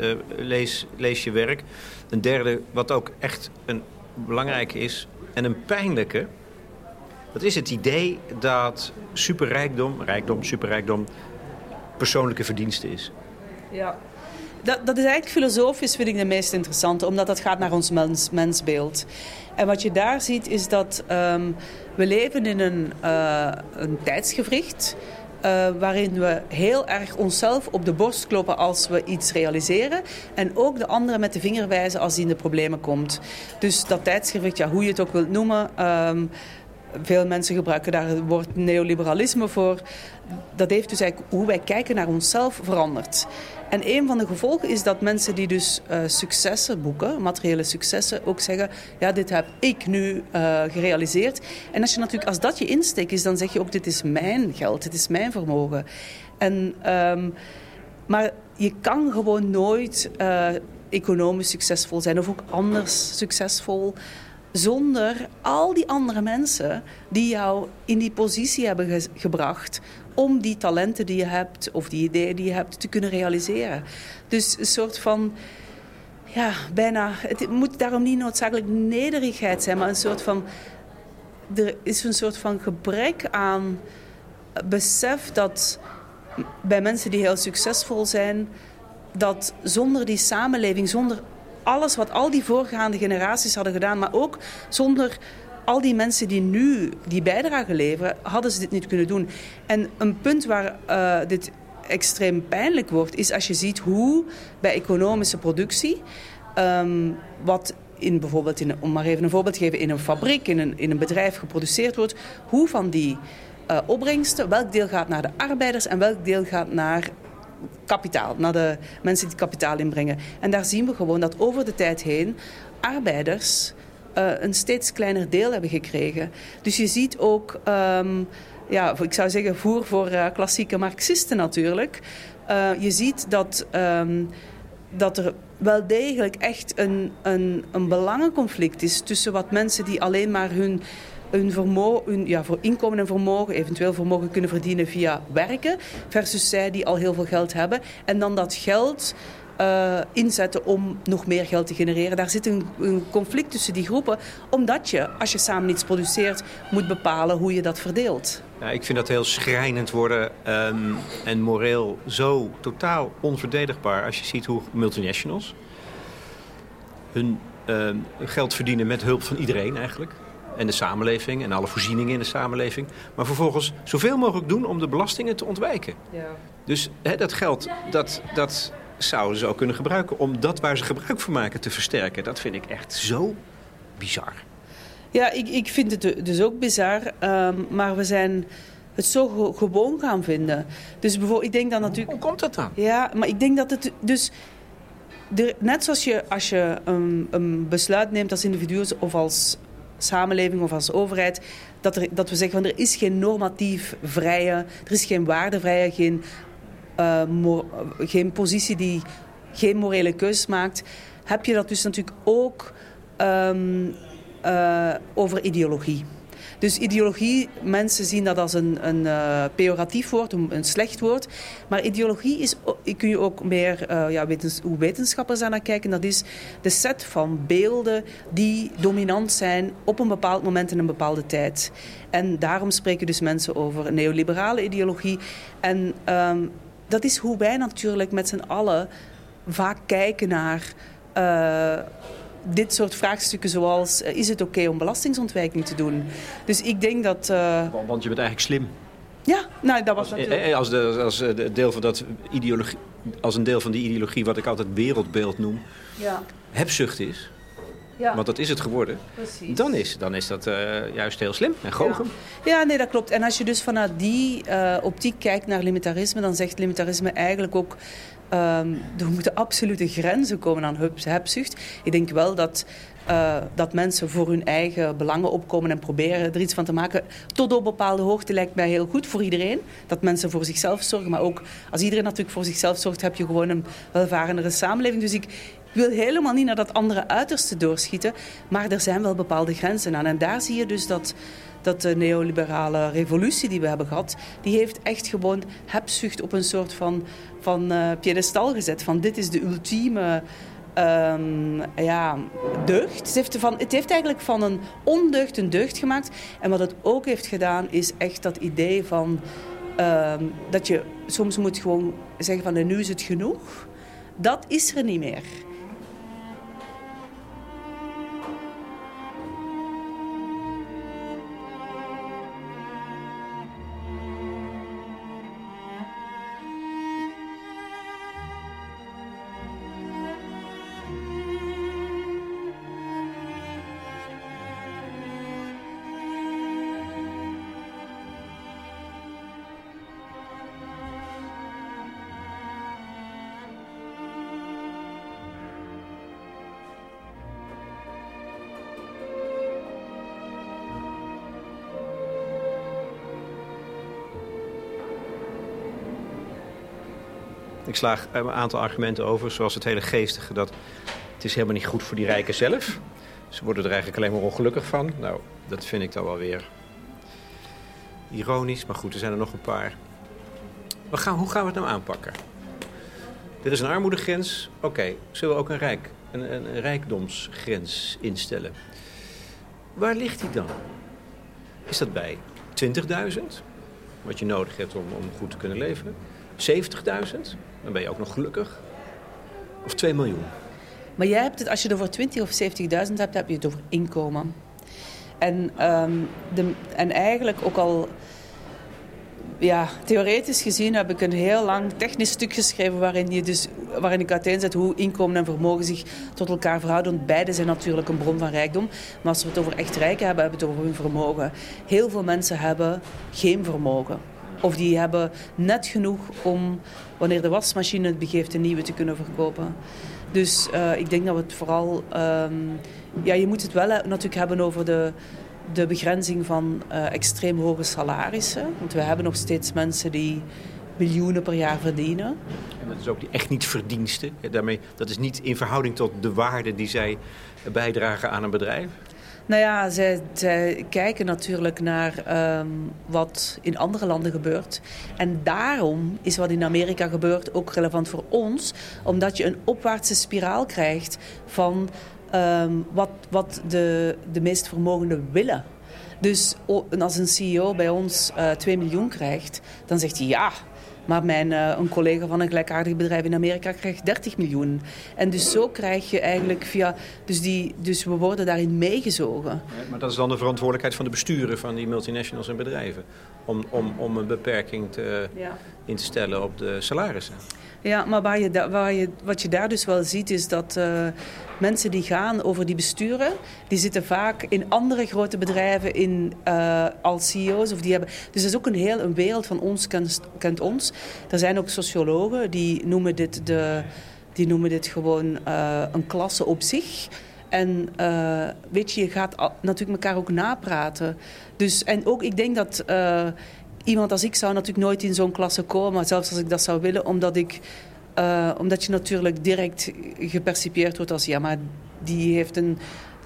uh, lees, lees je werk. Een derde, wat ook echt een belangrijke is en een pijnlijke... dat is het idee dat superrijkdom, rijkdom, superrijkdom... persoonlijke verdienste is. Ja. Dat, dat is eigenlijk filosofisch, vind ik, de meest interessante. Omdat dat gaat naar ons mens, mensbeeld. En wat je daar ziet, is dat um, we leven in een, uh, een tijdsgevricht... Uh, waarin we heel erg onszelf op de borst kloppen als we iets realiseren. En ook de anderen met de vinger wijzen als die in de problemen komt. Dus dat tijdsgevricht, ja, hoe je het ook wilt noemen. Um, veel mensen gebruiken daar het woord neoliberalisme voor. Dat heeft dus eigenlijk hoe wij kijken naar onszelf veranderd. En een van de gevolgen is dat mensen die dus uh, successen boeken, materiële successen, ook zeggen: ja, dit heb ik nu uh, gerealiseerd. En als je natuurlijk, als dat je insteek is, dan zeg je ook: dit is mijn geld, dit is mijn vermogen. En, um, maar je kan gewoon nooit uh, economisch succesvol zijn of ook anders succesvol zonder al die andere mensen die jou in die positie hebben ge gebracht om die talenten die je hebt of die ideeën die je hebt te kunnen realiseren. Dus een soort van, ja, bijna, het moet daarom niet noodzakelijk nederigheid zijn, maar een soort van, er is een soort van gebrek aan besef dat bij mensen die heel succesvol zijn, dat zonder die samenleving, zonder alles wat al die voorgaande generaties hadden gedaan, maar ook zonder al die mensen die nu die bijdrage leveren, hadden ze dit niet kunnen doen. En een punt waar uh, dit extreem pijnlijk wordt, is als je ziet hoe bij economische productie, um, wat in bijvoorbeeld, in, om maar even een voorbeeld te geven, in een fabriek, in een, in een bedrijf geproduceerd wordt, hoe van die uh, opbrengsten, welk deel gaat naar de arbeiders en welk deel gaat naar kapitaal, naar de mensen die kapitaal inbrengen. En daar zien we gewoon dat over de tijd heen arbeiders uh, een steeds kleiner deel hebben gekregen. Dus je ziet ook, um, ja, ik zou zeggen voer voor uh, klassieke Marxisten natuurlijk. Uh, je ziet dat, um, dat er wel degelijk echt een, een, een belangenconflict is tussen wat mensen die alleen maar hun hun, vermogen, hun ja, voor inkomen en vermogen, eventueel vermogen kunnen verdienen via werken, versus zij die al heel veel geld hebben. En dan dat geld uh, inzetten om nog meer geld te genereren. Daar zit een, een, conflict tussen die groepen, omdat je, als je samen iets produceert, moet bepalen hoe je dat verdeelt. Ja, ik vind dat heel schrijnend worden um, en moreel zo totaal onverdedigbaar als je ziet hoe multinationals hun uh, geld verdienen met hulp van iedereen eigenlijk en de samenleving en alle voorzieningen in de samenleving. Maar vervolgens zoveel mogelijk doen om de belastingen te ontwijken. Ja. Dus hè, dat geld, dat, dat zouden ze ook kunnen gebruiken om dat waar ze gebruik van maken te versterken. Dat vind ik echt zo bizar. Ja, ik, ik vind het dus ook bizar. Um, maar we zijn het zo gewoon gaan vinden. Dus bijvoorbeeld, ik denk dan natuurlijk... Hoe komt dat dan? Ja, maar ik denk dat het dus... net zoals je als je een, een besluit neemt als individu of als samenleving of als overheid, dat, er, dat we zeggen van er is geen normatief vrije, er is geen waardevrije, geen, uh, geen positie die geen morele keus maakt, heb je dat dus natuurlijk ook um, uh, over ideologie. Dus ideologie, mensen zien dat als een, een uh, pejoratief woord, een, slecht woord. Maar ideologie is, kun je ook meer, uh, ja, hoe wetenschappers daar naar kijken, dat is de set van beelden die dominant zijn op een bepaald moment in een bepaalde tijd. En daarom spreken dus mensen over neoliberale ideologie. En um, dat is hoe wij natuurlijk met z'n allen vaak kijken naar... Uh, dit soort vraagstukken zoals... Uh, is het oké okay om belastingsontwijking te doen? Dus ik denk dat... Uh... Want je bent eigenlijk slim. Ja, nou, dat was als, natuurlijk... eh, als, de, als eh, de deel van dat ideologie, als een deel van die ideologie wat ik altijd wereldbeeld noem, Ja, hebzucht is, ja want dat is het geworden, precies. dan is, dan is dat eh, juist heel slim en goochem. Ja, nee, dat klopt. En als je dus vanuit die eh, optiek kijkt naar limitarisme, dan zegt limitarisme eigenlijk ook. Ehm, er moeten absolute grenzen komen aan hebzucht. Ik denk wel dat, eh, dat mensen voor hun eigen belangen opkomen en proberen er iets van te maken. Tot op bepaalde hoogte lijkt mij heel goed voor iedereen. Dat mensen voor zichzelf zorgen. Maar ook als iedereen natuurlijk voor zichzelf zorgt, heb je gewoon een welvarendere samenleving. Dus ik wil helemaal niet naar dat andere uiterste doorschieten. Maar er zijn wel bepaalde grenzen aan. En daar zie je dus dat dat de neoliberale revolutie die we hebben gehad, die heeft echt gewoon hebzucht op een soort van, van eh piedestal gezet. Van dit is de ultieme ehm, ja, deugd. Het heeft, van, het heeft eigenlijk van een ondeugd een deugd gemaakt. En wat het ook heeft gedaan, is echt dat idee van ehm, dat je soms moet gewoon zeggen van nu is het genoeg. Dat is er niet meer. Ik slaag een aantal argumenten over, zoals het hele geestige, dat het is helemaal niet goed voor die rijken zelf. Ze worden er eigenlijk alleen maar ongelukkig van. Nou, dat vind ik dan wel weer ironisch, maar goed, er zijn er nog een paar. We gaan, hoe gaan we het nou aanpakken? Er is een armoedegrens. Oké, zullen we ook een, rijk, een, een rijkdomsgrens instellen? Waar ligt die dan? Is dat bij 20.000? Wat je nodig hebt om, om goed te kunnen leven? 70.000? Dan ben je ook nog gelukkig. Of 2 miljoen? Maar jij hebt het, als je er voor 20 of 70.000 hebt, heb je het over inkomen. En, ehm, de, en eigenlijk ook al, ja, theoretisch gezien heb ik een heel lang technisch stuk geschreven waarin, je dus, waarin ik uiteenzet hoe inkomen en vermogen zich tot elkaar verhouden. Want beide zijn natuurlijk een bron van rijkdom. Maar als we het over echt rijken hebben, hebben we het over hun vermogen. Heel veel mensen hebben geen vermogen. Of die hebben net genoeg om, wanneer de wasmachine het begeeft, een nieuwe te kunnen verkopen. Dus uh, ik denk dat we het vooral... Um, ja, je moet het wel natuurlijk hebben over de, de begrenzing van uh, extreem hoge salarissen. Want we hebben nog steeds mensen die miljoenen per jaar verdienen. En dat is ook echt niet verdiensten. Daarmee, dat is niet in verhouding tot de waarde die zij bijdragen aan een bedrijf. Nou ja, zij, kijken natuurlijk naar um, wat in andere landen gebeurt. En daarom is wat in Amerika gebeurt ook relevant voor ons. Omdat je een opwaartse spiraal krijgt van um, wat, wat de, de meest vermogenden willen. Dus als een CEO bij ons uh, 2 miljoen krijgt, dan zegt hij ja, maar mijn, uh, een collega van een gelijkaardig bedrijf in Amerika krijgt 30 miljoen. En dus zo krijg je eigenlijk via... Dus, die, dus we worden daarin meegezogen. Ja, maar dat is dan de verantwoordelijkheid van de besturen van die multinationals en bedrijven. Om, om, om een beperking te, ja. in te stellen op de salarissen. Ja, maar waar je, waar je, wat je daar dus wel ziet is dat uh, mensen die gaan over die besturen, die zitten vaak in andere grote bedrijven in, uh, als CEO's. Of die hebben, dus dat is ook een heel een wereld van ons kent, kent ons. Er zijn ook sociologen die noemen dit, de, die noemen dit gewoon uh, een klasse op zich. En weet je, je gaat natuurlijk elkaar ook napraten. Dus, en ook, ik denk dat iemand als ik zou natuurlijk nooit in zo'n klasse komen, zelfs als ik dat zou willen, omdat ik. Uh, omdat je natuurlijk direct gepercipieerd wordt als ja, maar die heeft een,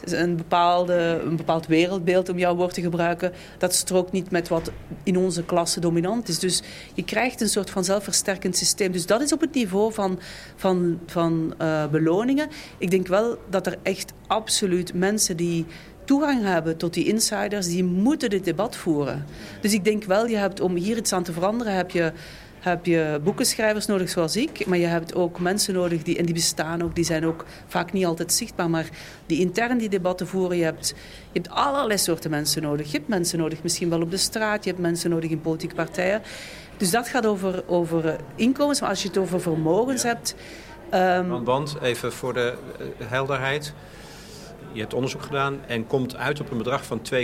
een, bepaalde, een bepaald wereldbeeld, om jouw woord te gebruiken. Dat strookt niet met wat in onze klasse dominant is. Dus je krijgt een soort van zelfversterkend systeem. Dus dat is op het niveau van, van, van uh, beloningen. Ik denk wel dat er echt absoluut mensen die toegang hebben tot die insiders, die moeten dit debat voeren. Dus ik denk wel, je hebt, om hier iets aan te veranderen, heb je heb je boekenschrijvers nodig zoals ik, maar je hebt ook mensen nodig die, en die bestaan ook, die zijn ook vaak niet altijd zichtbaar, maar die intern die debatten voeren. Je hebt, je hebt allerlei soorten mensen nodig. Je hebt mensen nodig misschien wel op de straat, je hebt mensen nodig in politieke partijen. Dus dat gaat over, over inkomens, maar als je het over vermogens hebt. Um... Want, want, even voor de uh, helderheid. Je hebt onderzoek gedaan en komt uit op een bedrag van 2,2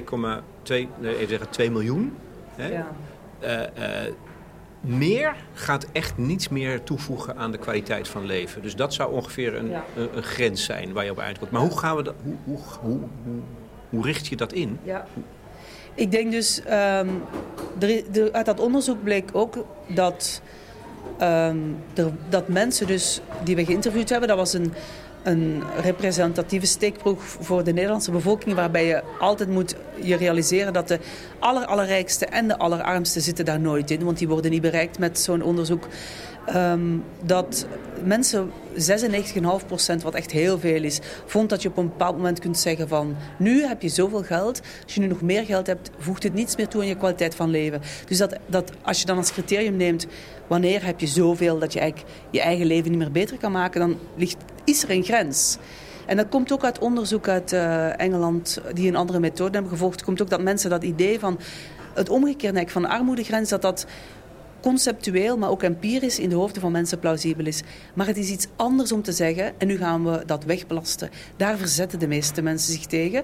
nee, even zeggen 2 miljoen. Hè? Ja. Uh, uh, meer gaat echt niets meer toevoegen aan de kwaliteit van leven. Dus dat zou ongeveer een, een, een, grens zijn waar je op uitkomt. Maar hoe, gaan we dat, hoe, hoe, hoe, hoe richt je dat in? Ja. Ik denk dus, um, er, uit dat onderzoek bleek ook dat, um, er, dat mensen dus, die we geïnterviewd hebben, dat was een, een representatieve steekproef voor de Nederlandse bevolking, waarbij je altijd moet je realiseren dat de aller, allerrijkste en de allerarmste zitten daar nooit in, want die worden niet bereikt met zo'n onderzoek. Um, dat mensen, 96,5%, wat echt heel veel is, vond dat je op een bepaald moment kunt zeggen van nu heb je zoveel geld, als je nu nog meer geld hebt, voegt het niets meer toe aan je kwaliteit van leven. Dus dat, dat als je dan als criterium neemt wanneer heb je zoveel dat je eigenlijk je eigen leven niet meer beter kan maken, dan ligt, is er een grens. En dat komt ook uit onderzoek uit uh, Engeland, die een andere methode hebben gevolgd. komt ook dat mensen dat idee van het omgekeerde van de armoedegrens, dat dat conceptueel, maar ook empirisch in de hoofden van mensen plausibel is. Maar het is iets anders om te zeggen, en nu gaan we dat wegbelasten. Daar verzetten de meeste mensen zich tegen.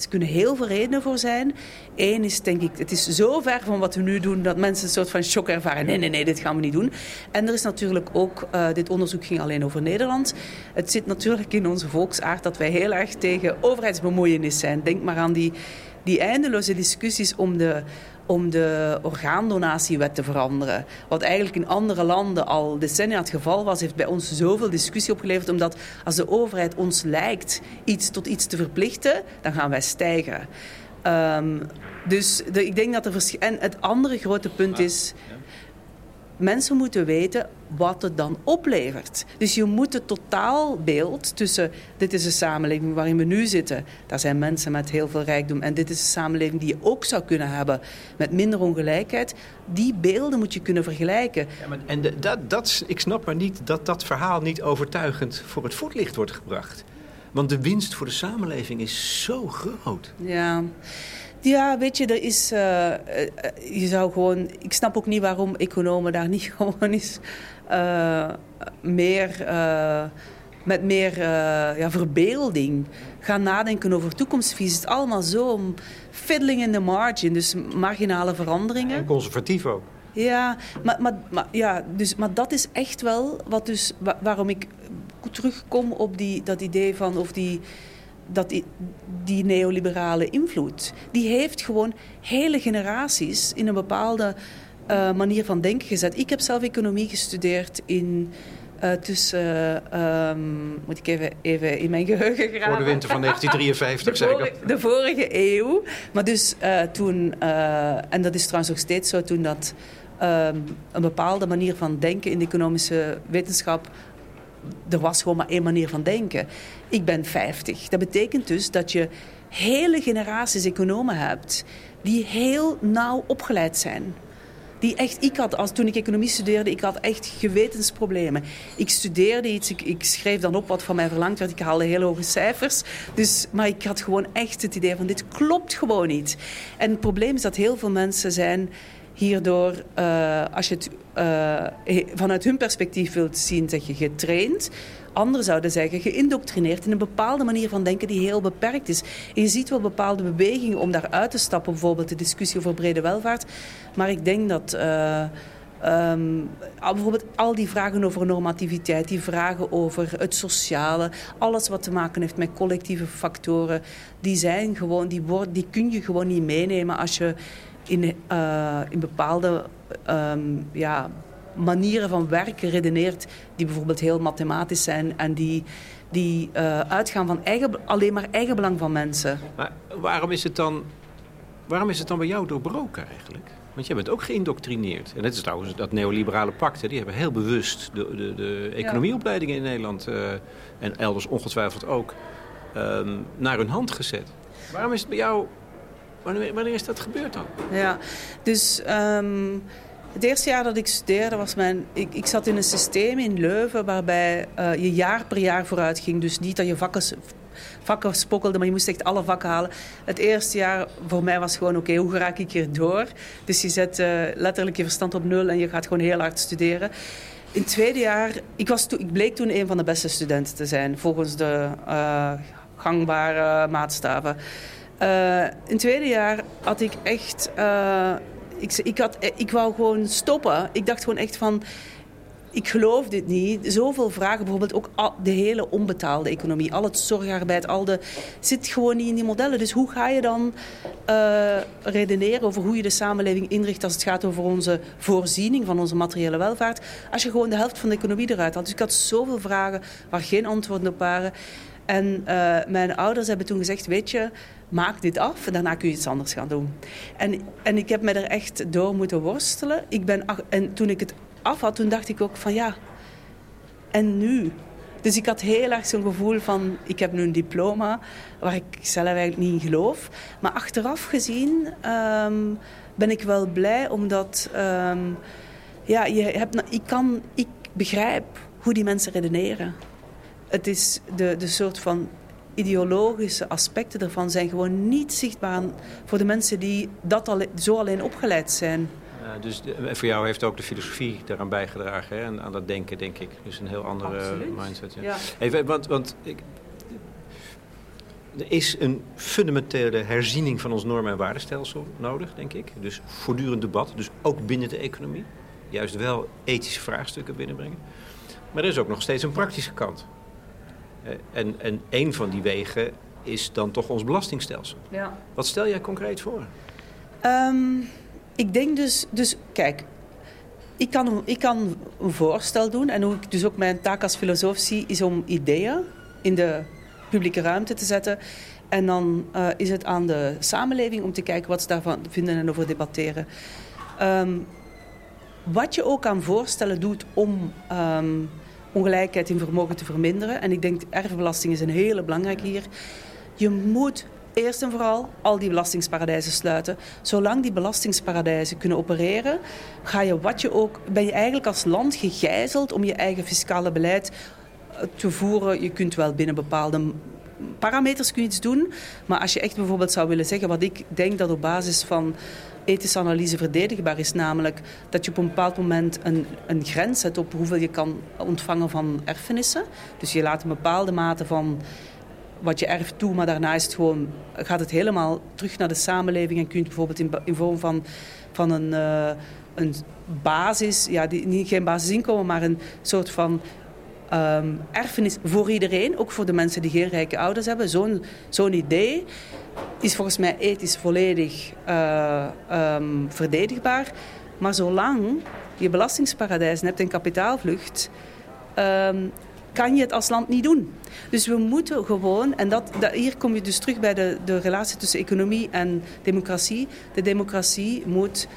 Er kunnen heel veel redenen voor zijn. Eén is, denk ik, het is zo ver van wat we nu doen dat mensen een soort van shock ervaren. Nee, nee, nee, dit gaan we niet doen. En er is natuurlijk ook, uh, dit onderzoek ging alleen over Nederland. Het zit natuurlijk in onze volksaard dat wij heel erg tegen overheidsbemoeienis zijn. Denk maar aan die, die eindeloze discussies om de om de orgaandonatiewet te veranderen. Wat eigenlijk in andere landen al decennia het geval was, heeft bij ons zoveel discussie opgeleverd. Omdat als de overheid ons lijkt iets tot iets te verplichten, dan gaan wij stijgen. Um, dus de, ik denk dat er En het andere grote punt is mensen moeten weten wat het dan oplevert. Dus je moet het totaalbeeld tussen dit is de samenleving waarin we nu zitten, daar zijn mensen met heel veel rijkdom en dit is de samenleving die je ook zou kunnen hebben met minder ongelijkheid, die beelden moet je kunnen vergelijken. Ja, maar, en dat, dat, ik snap maar niet dat dat verhaal niet overtuigend voor het voetlicht wordt gebracht. Want de winst voor de samenleving is zo groot. Ja. Ja, weet je, er is, uh, je zou gewoon... Ik snap ook niet waarom economen daar niet gewoon eens uh, meer... met meer ja, verbeelding gaan nadenken over toekomstvisies. Het is allemaal zo fiddling in the margin, dus marginale veranderingen. En conservatief ook. Ja, maar, maar, maar, ja, dus, maar dat is echt wel wat dus, waarom ik terugkom op die, dat idee van... Of die, dat die, die, neoliberale invloed, die heeft gewoon hele generaties in een bepaalde uh, manier van denken gezet. Ik heb zelf economie gestudeerd in uh, tussen, uh, moet ik even, even in mijn geheugen graven. Voor de winter van 1953, de, vorige, de vorige eeuw. Maar dus uh, toen, en dat is trouwens nog steeds zo, toen dat ehm, een bepaalde manier van denken in de economische wetenschap er was gewoon maar één manier van denken. Ik ben 50. Dat betekent dus dat je hele generaties economen hebt die heel nauw opgeleid zijn. Die echt, ik had, als, toen ik economie studeerde, ik had echt gewetensproblemen. Ik studeerde iets, ik, ik schreef dan op wat van mij verlangd werd. Ik haalde hele hoge cijfers. Dus, maar ik had gewoon echt het idee van, dit klopt gewoon niet. En het probleem is dat heel veel mensen zijn hierdoor, uh, als je het uh, vanuit hun perspectief wilt zien, zeg je getraind. Anderen zouden zeggen geïndoctrineerd in een bepaalde manier van denken die heel beperkt is. En je ziet wel bepaalde bewegingen om daaruit te stappen, bijvoorbeeld de discussie over brede welvaart. Maar ik denk dat. Uh, Um, bijvoorbeeld al die vragen over normativiteit, die vragen over het sociale, alles wat te maken heeft met collectieve factoren, die zijn gewoon, die, die kun je gewoon niet meenemen als je in, uh, in bepaalde um, ja, manieren van werken redeneert die bijvoorbeeld heel mathematisch zijn en die, die uh, uitgaan van eigen, alleen maar eigenbelang van mensen. Maar waarom is het dan, waarom is het dan bij jou doorbroken eigenlijk? Want jij bent ook geïndoctrineerd. En dat is trouwens dat neoliberale pact. Hè, die hebben heel bewust de, de, de economieopleidingen in Nederland uh, en elders ongetwijfeld ook um, naar hun hand gezet. Waarom is het bij jou Wanneer, wanneer is dat gebeurd dan? Ja, dus um, Het eerste jaar dat ik studeerde was mijn... Ik, ik zat in een systeem in Leuven waarbij uh, je jaar per jaar vooruit ging. Dus niet dat je vakken, vakken spokkelde, maar je moest echt alle vakken halen. Het eerste jaar voor mij was gewoon oké, hoe raak ik hier door? Dus je zet uh, letterlijk je verstand op nul en je gaat gewoon heel hard studeren. In het tweede jaar, ik, was ik bleek toen een van de beste studenten te zijn, volgens de uh, gangbare maatstaven. In het tweede jaar had ik echt. Ik, ik, had, ik wou gewoon stoppen. Ik dacht gewoon echt van. Ik geloof dit niet. Zoveel vragen, bijvoorbeeld ook de hele onbetaalde economie, al het zorgarbeid, al de. zit gewoon niet in die modellen. Dus hoe ga je dan uh, redeneren over hoe je de samenleving inricht als het gaat over onze voorziening van onze materiële welvaart, als je gewoon de helft van de economie eruit haalt? Dus ik had zoveel vragen waar geen antwoorden op waren. En uh, mijn ouders hebben toen gezegd: Weet je, maak dit af en daarna kun je iets anders gaan doen. En, en ik heb me er echt door moeten worstelen. Ik ben, en toen ik het af had, toen dacht ik ook van ja, en nu? Dus ik had heel erg zo'n gevoel van, ik heb nu een diploma waar ik zelf eigenlijk niet in geloof. Maar achteraf gezien um, ben ik wel blij, omdat um, ja, je hebt, ik, kan, ik begrijp hoe die mensen redeneren. Het is de, de soort van ideologische aspecten ervan zijn gewoon niet zichtbaar voor de mensen die dat al, zo alleen opgeleid zijn. Ja, dus voor jou heeft ook de filosofie daaraan bijgedragen, hè? En aan dat denken, denk ik. Dus een heel andere Absoluut. mindset. Ja. Ja. Even, want want ik, er is een fundamentele herziening van ons normen- en waardestelsel nodig, denk ik. Dus voortdurend debat, dus ook binnen de economie. Juist wel ethische vraagstukken binnenbrengen. Maar er is ook nog steeds een praktische kant. En, en een van die wegen is dan toch ons belastingstelsel. Ja. Wat stel jij concreet voor? Um, ik denk dus, dus kijk, ik kan, ik kan een voorstel doen. En hoe ik dus ook mijn taak als filosoof zie, is om ideeën in de publieke ruimte te zetten. En dan uh, is het aan de samenleving om te kijken wat ze daarvan vinden en over debatteren. Um, wat je ook aan voorstellen doet om um, ongelijkheid in vermogen te verminderen. En ik denk erfbelasting is een hele belangrijke hier. Je moet eerst en vooral al die belastingsparadijzen sluiten. Zolang die belastingsparadijzen kunnen opereren, ga je wat je ook, ben je eigenlijk als land gegijzeld om je eigen fiscale beleid te voeren. Je kunt wel binnen bepaalde parameters kun je iets doen. Maar als je echt bijvoorbeeld zou willen zeggen wat ik denk dat op basis van ethische analyse verdedigbaar is. Namelijk dat je op een bepaald moment een, een grens zet op hoeveel je kan ontvangen van erfenissen. Dus je laat een bepaalde mate van wat je erft toe, maar daarna is het gewoon, gaat het helemaal terug naar de samenleving en kun je bijvoorbeeld in, vorm van, van een, uh, een basis, ja, die, niet, geen basisinkomen, maar een soort van um, erfenis voor iedereen, ook voor de mensen die geen rijke ouders hebben. Zo'n zo'n idee is volgens mij ethisch volledig uh, um, verdedigbaar. Maar zolang je belastingsparadijzen hebt en kapitaalvlucht, um, kan je het als land niet doen. Dus we moeten gewoon, en dat, dat, hier kom je dus terug bij de, de relatie tussen economie en democratie. De democratie moet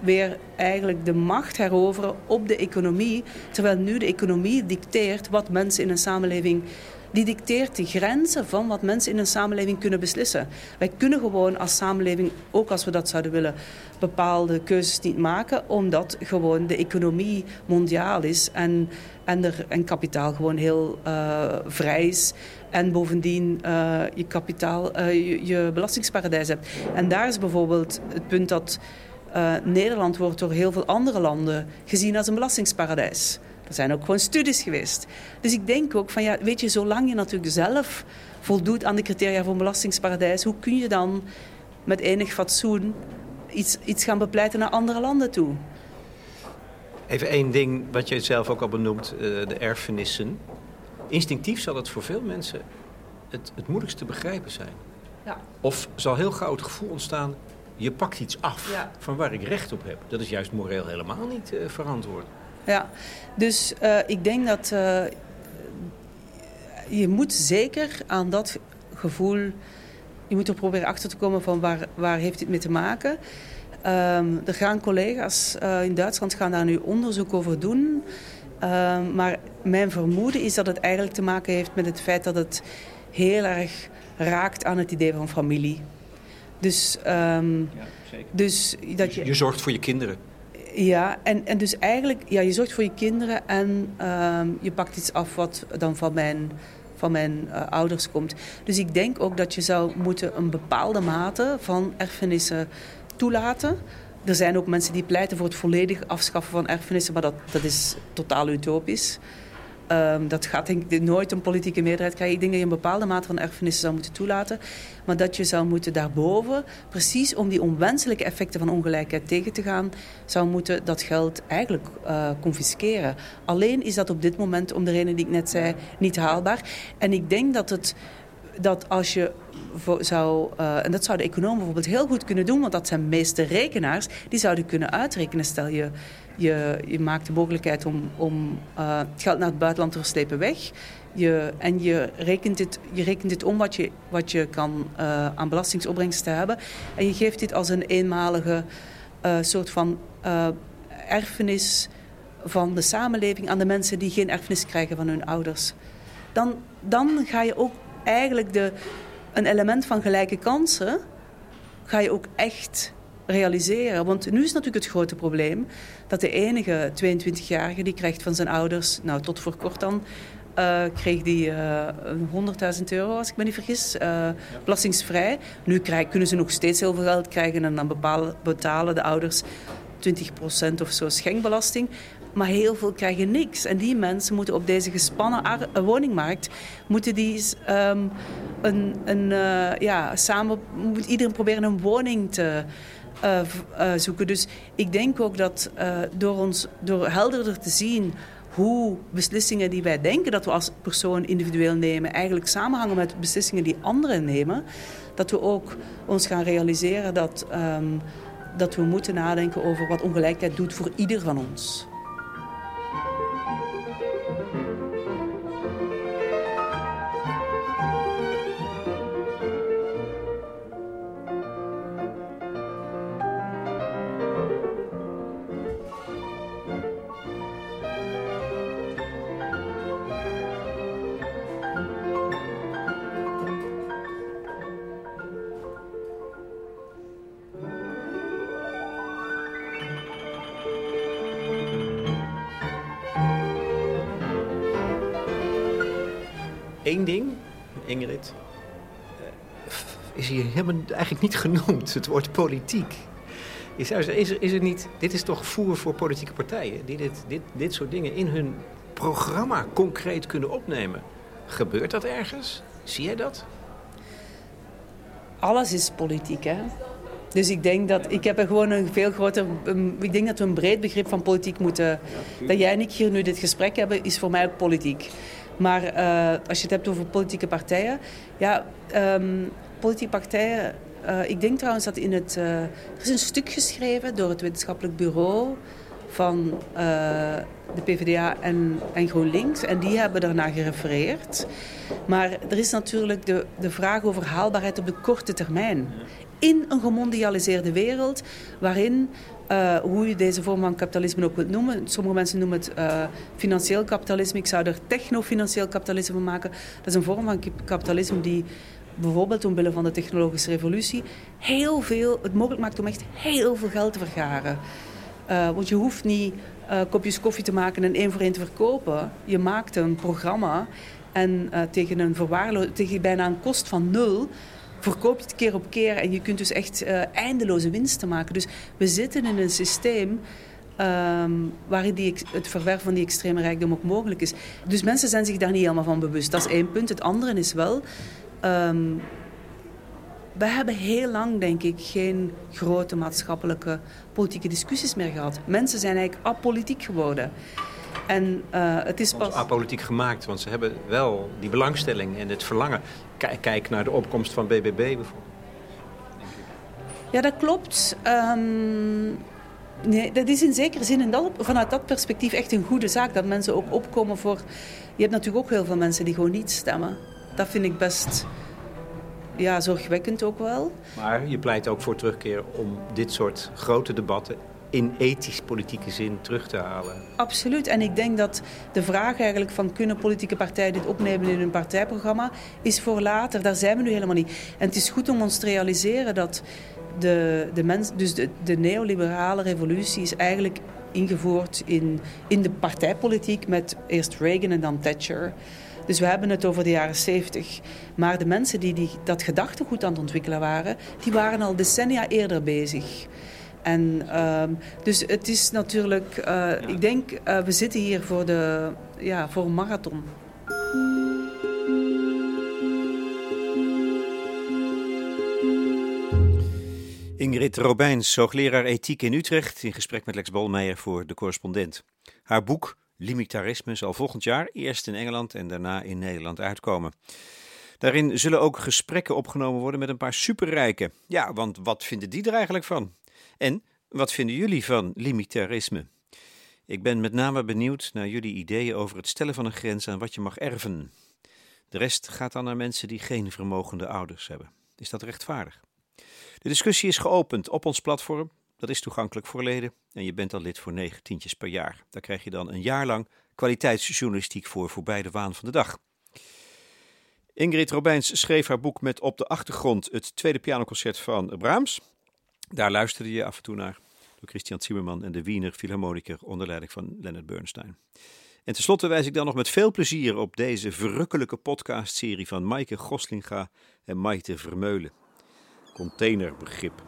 weer eigenlijk de macht heroveren op de economie. Terwijl nu de economie dicteert wat mensen in een samenleving die dicteert de grenzen van wat mensen in een samenleving kunnen beslissen. Wij kunnen gewoon als samenleving, ook als we dat zouden willen, bepaalde keuzes niet maken, omdat gewoon de economie mondiaal is en, en, er, en kapitaal gewoon heel uh, vrij is. En bovendien uh, je kapitaal, uh, je, je belastingsparadijs hebt. En daar is bijvoorbeeld het punt dat uh, Nederland wordt door heel veel andere landen gezien als een belastingsparadijs. Er zijn ook gewoon studies geweest. Dus ik denk ook van ja, weet je, zolang je natuurlijk zelf voldoet aan de criteria voor een belastingsparadijs, hoe kun je dan met enig fatsoen iets, iets gaan bepleiten naar andere landen toe? Even één ding wat je zelf ook al benoemt, uh, de erfenissen. Instinctief zal het voor veel mensen het, het moeilijkst te begrijpen zijn. Ja. Of zal heel gauw het gevoel ontstaan, je pakt iets af ja. van waar ik recht op heb. Dat is juist moreel helemaal niet uh, verantwoord. Ja, dus uh, ik denk dat uh, je moet zeker aan dat gevoel, je moet er proberen achter te komen van waar, waar heeft dit mee te maken. Um, er gaan collega's in Duitsland gaan daar nu onderzoek over doen. Um, maar mijn vermoeden is dat het eigenlijk te maken heeft met het feit dat het heel erg raakt aan het idee van familie. Dus, um, ja, zeker. dus dat je... je zorgt voor je kinderen. Ja, en, en dus eigenlijk, ja, je zorgt voor je kinderen en ehm, je pakt iets af wat dan van mijn, van mijn uh, ouders komt. Dus ik denk ook dat je zou moeten een bepaalde mate van erfenissen toelaten. Er zijn ook mensen die pleiten voor het volledig afschaffen van erfenissen, maar dat, dat is totaal utopisch. Um, dat gaat denk ik nooit een politieke meerderheid krijgen. Ik denk dat je een bepaalde mate van erfenissen zou moeten toelaten. Maar dat je zou moeten daarboven, precies om die onwenselijke effecten van ongelijkheid tegen te gaan, zou moeten dat geld eigenlijk uh, confisceren. Alleen is dat op dit moment, om de reden die ik net zei, niet haalbaar. En ik denk dat het dat als je zou, uh, en dat zouden economen bijvoorbeeld heel goed kunnen doen, want dat zijn meeste rekenaars, die zouden kunnen uitrekenen. Stel je, je, je maakt de mogelijkheid om, om uh, het geld naar het buitenland te verslepen weg. Je, en je rekent, dit, je rekent dit om wat je, wat je kan uh, aan belastingsopbrengsten hebben. En je geeft dit als een eenmalige soort van erfenis van de samenleving aan de mensen die geen erfenis krijgen van hun ouders. Dan, dan ga je ook eigenlijk de, een element van gelijke kansen ga je ook echt realiseren. Want nu is natuurlijk het grote probleem dat de enige 22-jarige die krijgt van zijn ouders, nou tot voor kort dan, uh, kreeg die uh, 100.000 euro, als ik me niet vergis, uh, belastingsvrij. Nu kunnen ze nog steeds heel veel geld krijgen en dan bepalen, betalen de ouders 20% of zo schenkbelasting. Maar heel veel krijgen niks. En die mensen moeten op deze gespannen eh, woningmarkt... moeten die um, een, een, ja, samen... moet iedereen proberen een woning te... Uh, uh, zoeken. Dus ik denk ook dat uh, door ons door helderder te zien hoe beslissingen die wij denken dat we als persoon individueel nemen, eigenlijk samenhangen met beslissingen die anderen nemen, dat we ook ons gaan realiseren dat, um, dat we moeten nadenken over wat ongelijkheid doet voor ieder van ons. Helemaal eigenlijk niet genoemd, het woord politiek. Is er, is, er, is er niet, dit is toch voer voor politieke partijen die dit, dit, dit soort dingen in hun programma concreet kunnen opnemen. Gebeurt dat ergens? Zie jij dat? Alles is politiek, hè? Dus ik denk dat ik heb er gewoon een veel groter. Ik denk dat we een breed begrip van politiek moeten. Dat jij en ik hier nu dit gesprek hebben, is voor mij ook politiek. Maar uh, als je het hebt over politieke partijen, ja, um, politieke partijen. Uh, ik denk trouwens dat in het. Uh, er is een stuk geschreven door het wetenschappelijk bureau van de PvdA en, en GroenLinks. En die hebben daarna gerefereerd. Maar er is natuurlijk de, de vraag over haalbaarheid op de korte termijn. In een gemondialiseerde wereld waarin hoe je deze vorm van kapitalisme ook wilt noemen. Sommige mensen noemen het financieel kapitalisme. Ik zou er techno-financieel kapitalisme van maken. Dat is een vorm van kapitalisme die bijvoorbeeld omwille van de technologische revolutie heel veel, het mogelijk maakt om echt heel veel geld te vergaren. Uh, want je hoeft niet kopjes koffie te maken en één voor één te verkopen. Je maakt een programma en tegen een tegen bijna een kost van nul verkoop je het keer op keer en je kunt dus echt eindeloze winsten maken. Dus we zitten in een systeem um, waarin die, het verwerven van die extreme rijkdom ook mogelijk is. Dus mensen zijn zich daar niet helemaal van bewust. Dat is één punt. Het andere is wel... Um, we hebben heel lang, denk ik, geen grote maatschappelijke politieke discussies meer gehad. Mensen zijn eigenlijk apolitiek geworden. En uh, het is pas... apolitiek gemaakt, want ze hebben wel die belangstelling en het verlangen. Kijk naar de opkomst van BBB bijvoorbeeld. Ja, dat klopt. Um, nee, dat is in zekere zin in dat, vanuit dat perspectief echt een goede zaak. Dat mensen ook opkomen voor... Je hebt natuurlijk ook heel veel mensen die gewoon niet stemmen. Dat vind ik best ja, zorgwekkend ook wel. Maar je pleit ook voor terugkeer om dit soort grote debatten in ethisch-politieke zin terug te halen. Absoluut. En ik denk dat de vraag eigenlijk van kunnen politieke partijen dit opnemen in hun partijprogramma is voor later. Daar zijn we nu helemaal niet. En het is goed om ons te realiseren dat de, de mens, dus de, de neoliberale revolutie is eigenlijk ingevoerd in, in de partijpolitiek met eerst Reagan en dan Thatcher. Dus we hebben het over de jaren 70. Maar de mensen die, die dat gedachtegoed aan het ontwikkelen waren, die waren al decennia eerder bezig. En um, dus het is natuurlijk, uh, ja. ik denk, uh, we zitten hier voor, de, ja, voor een marathon. Ingrid Robijns, hoogleraar ethiek in Utrecht, in gesprek met Lex Bolmeijer voor de correspondent. Haar boek Limitarisme zal volgend jaar eerst in Engeland en daarna in Nederland uitkomen. Daarin zullen ook gesprekken opgenomen worden met een paar superrijken. Ja, want wat vinden die er eigenlijk van? En wat vinden jullie van limitarisme? Ik ben met name benieuwd naar jullie ideeën over het stellen van een grens aan wat je mag erven. De rest gaat dan naar mensen die geen vermogende ouders hebben. Is dat rechtvaardig? De discussie is geopend op ons platform. Dat is toegankelijk voor leden en je bent al lid voor negen tientjes per jaar. Daar krijg je dan een jaar lang kwaliteitsjournalistiek voor voorbij de waan van de dag. Ingrid Robijns schreef haar boek met op de achtergrond het tweede pianoconcert van Brahms. Daar luisterde je af en toe naar door Christian Zimmerman en de Wiener Philharmoniker onder leiding van Leonard Bernstein. En tenslotte wijs ik dan nog met veel plezier op deze verrukkelijke podcastserie van Maaike Goslinga en Maite Vermeulen. Containerbegrip.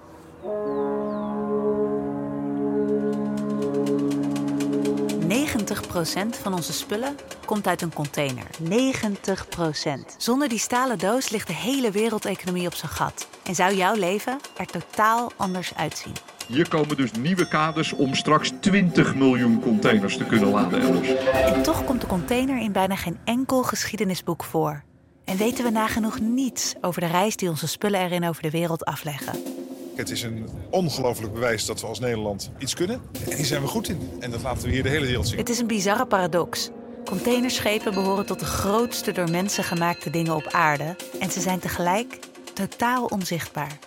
Van onze spullen komt uit een container. 90% Zonder die stalen doos ligt de hele wereldeconomie op zijn gat. En zou jouw leven er totaal anders uitzien. Hier komen dus nieuwe kaders om straks 20 miljoen containers te kunnen laden elders. En toch komt de container in bijna geen enkel geschiedenisboek voor. En weten we nagenoeg niets over de reis die onze spullen erin over de wereld afleggen. Het is een ongelooflijk bewijs dat we als Nederland iets kunnen. En hier zijn we goed in. En dat laten we hier de hele wereld zien. Het is een bizarre paradox. Containerschepen behoren tot de grootste door mensen gemaakte dingen op aarde. En ze zijn tegelijk totaal onzichtbaar.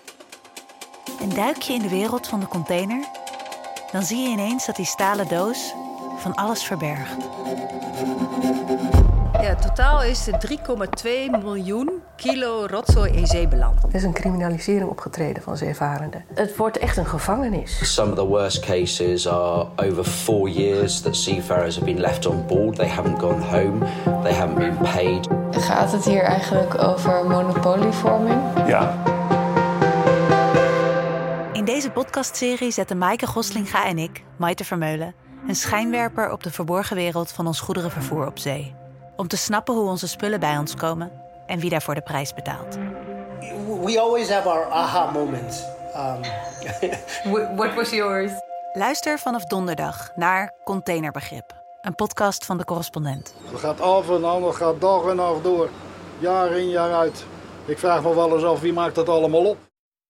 En duik je in de wereld van de container, dan zie je ineens dat die stalen doos van alles verbergt. Ja, totaal is er 3,2 miljoen kilo rotzooi in zee beland. Er is een criminalisering opgetreden van zeevarenden. Het wordt echt een gevangenis. Some of the worst cases are over four years that seafarers have been left on board. They haven't gone home. They haven't been paid. Gaat het hier eigenlijk over monopolievorming? Ja. In deze podcastserie zetten Maaike Goslinga en ik, Maite Vermeulen, een schijnwerper op de verborgen wereld van ons goederenvervoer op zee. Om te snappen hoe onze spullen bij ons komen en wie daarvoor de prijs betaalt. We always have our aha moments. Um... What was yours? Luister vanaf donderdag naar Containerbegrip, een podcast van de correspondent. Het gaat af en aan, het gaat dag en nacht door. Jaar in jaar uit. Ik vraag me wel eens af wie maakt dat allemaal op.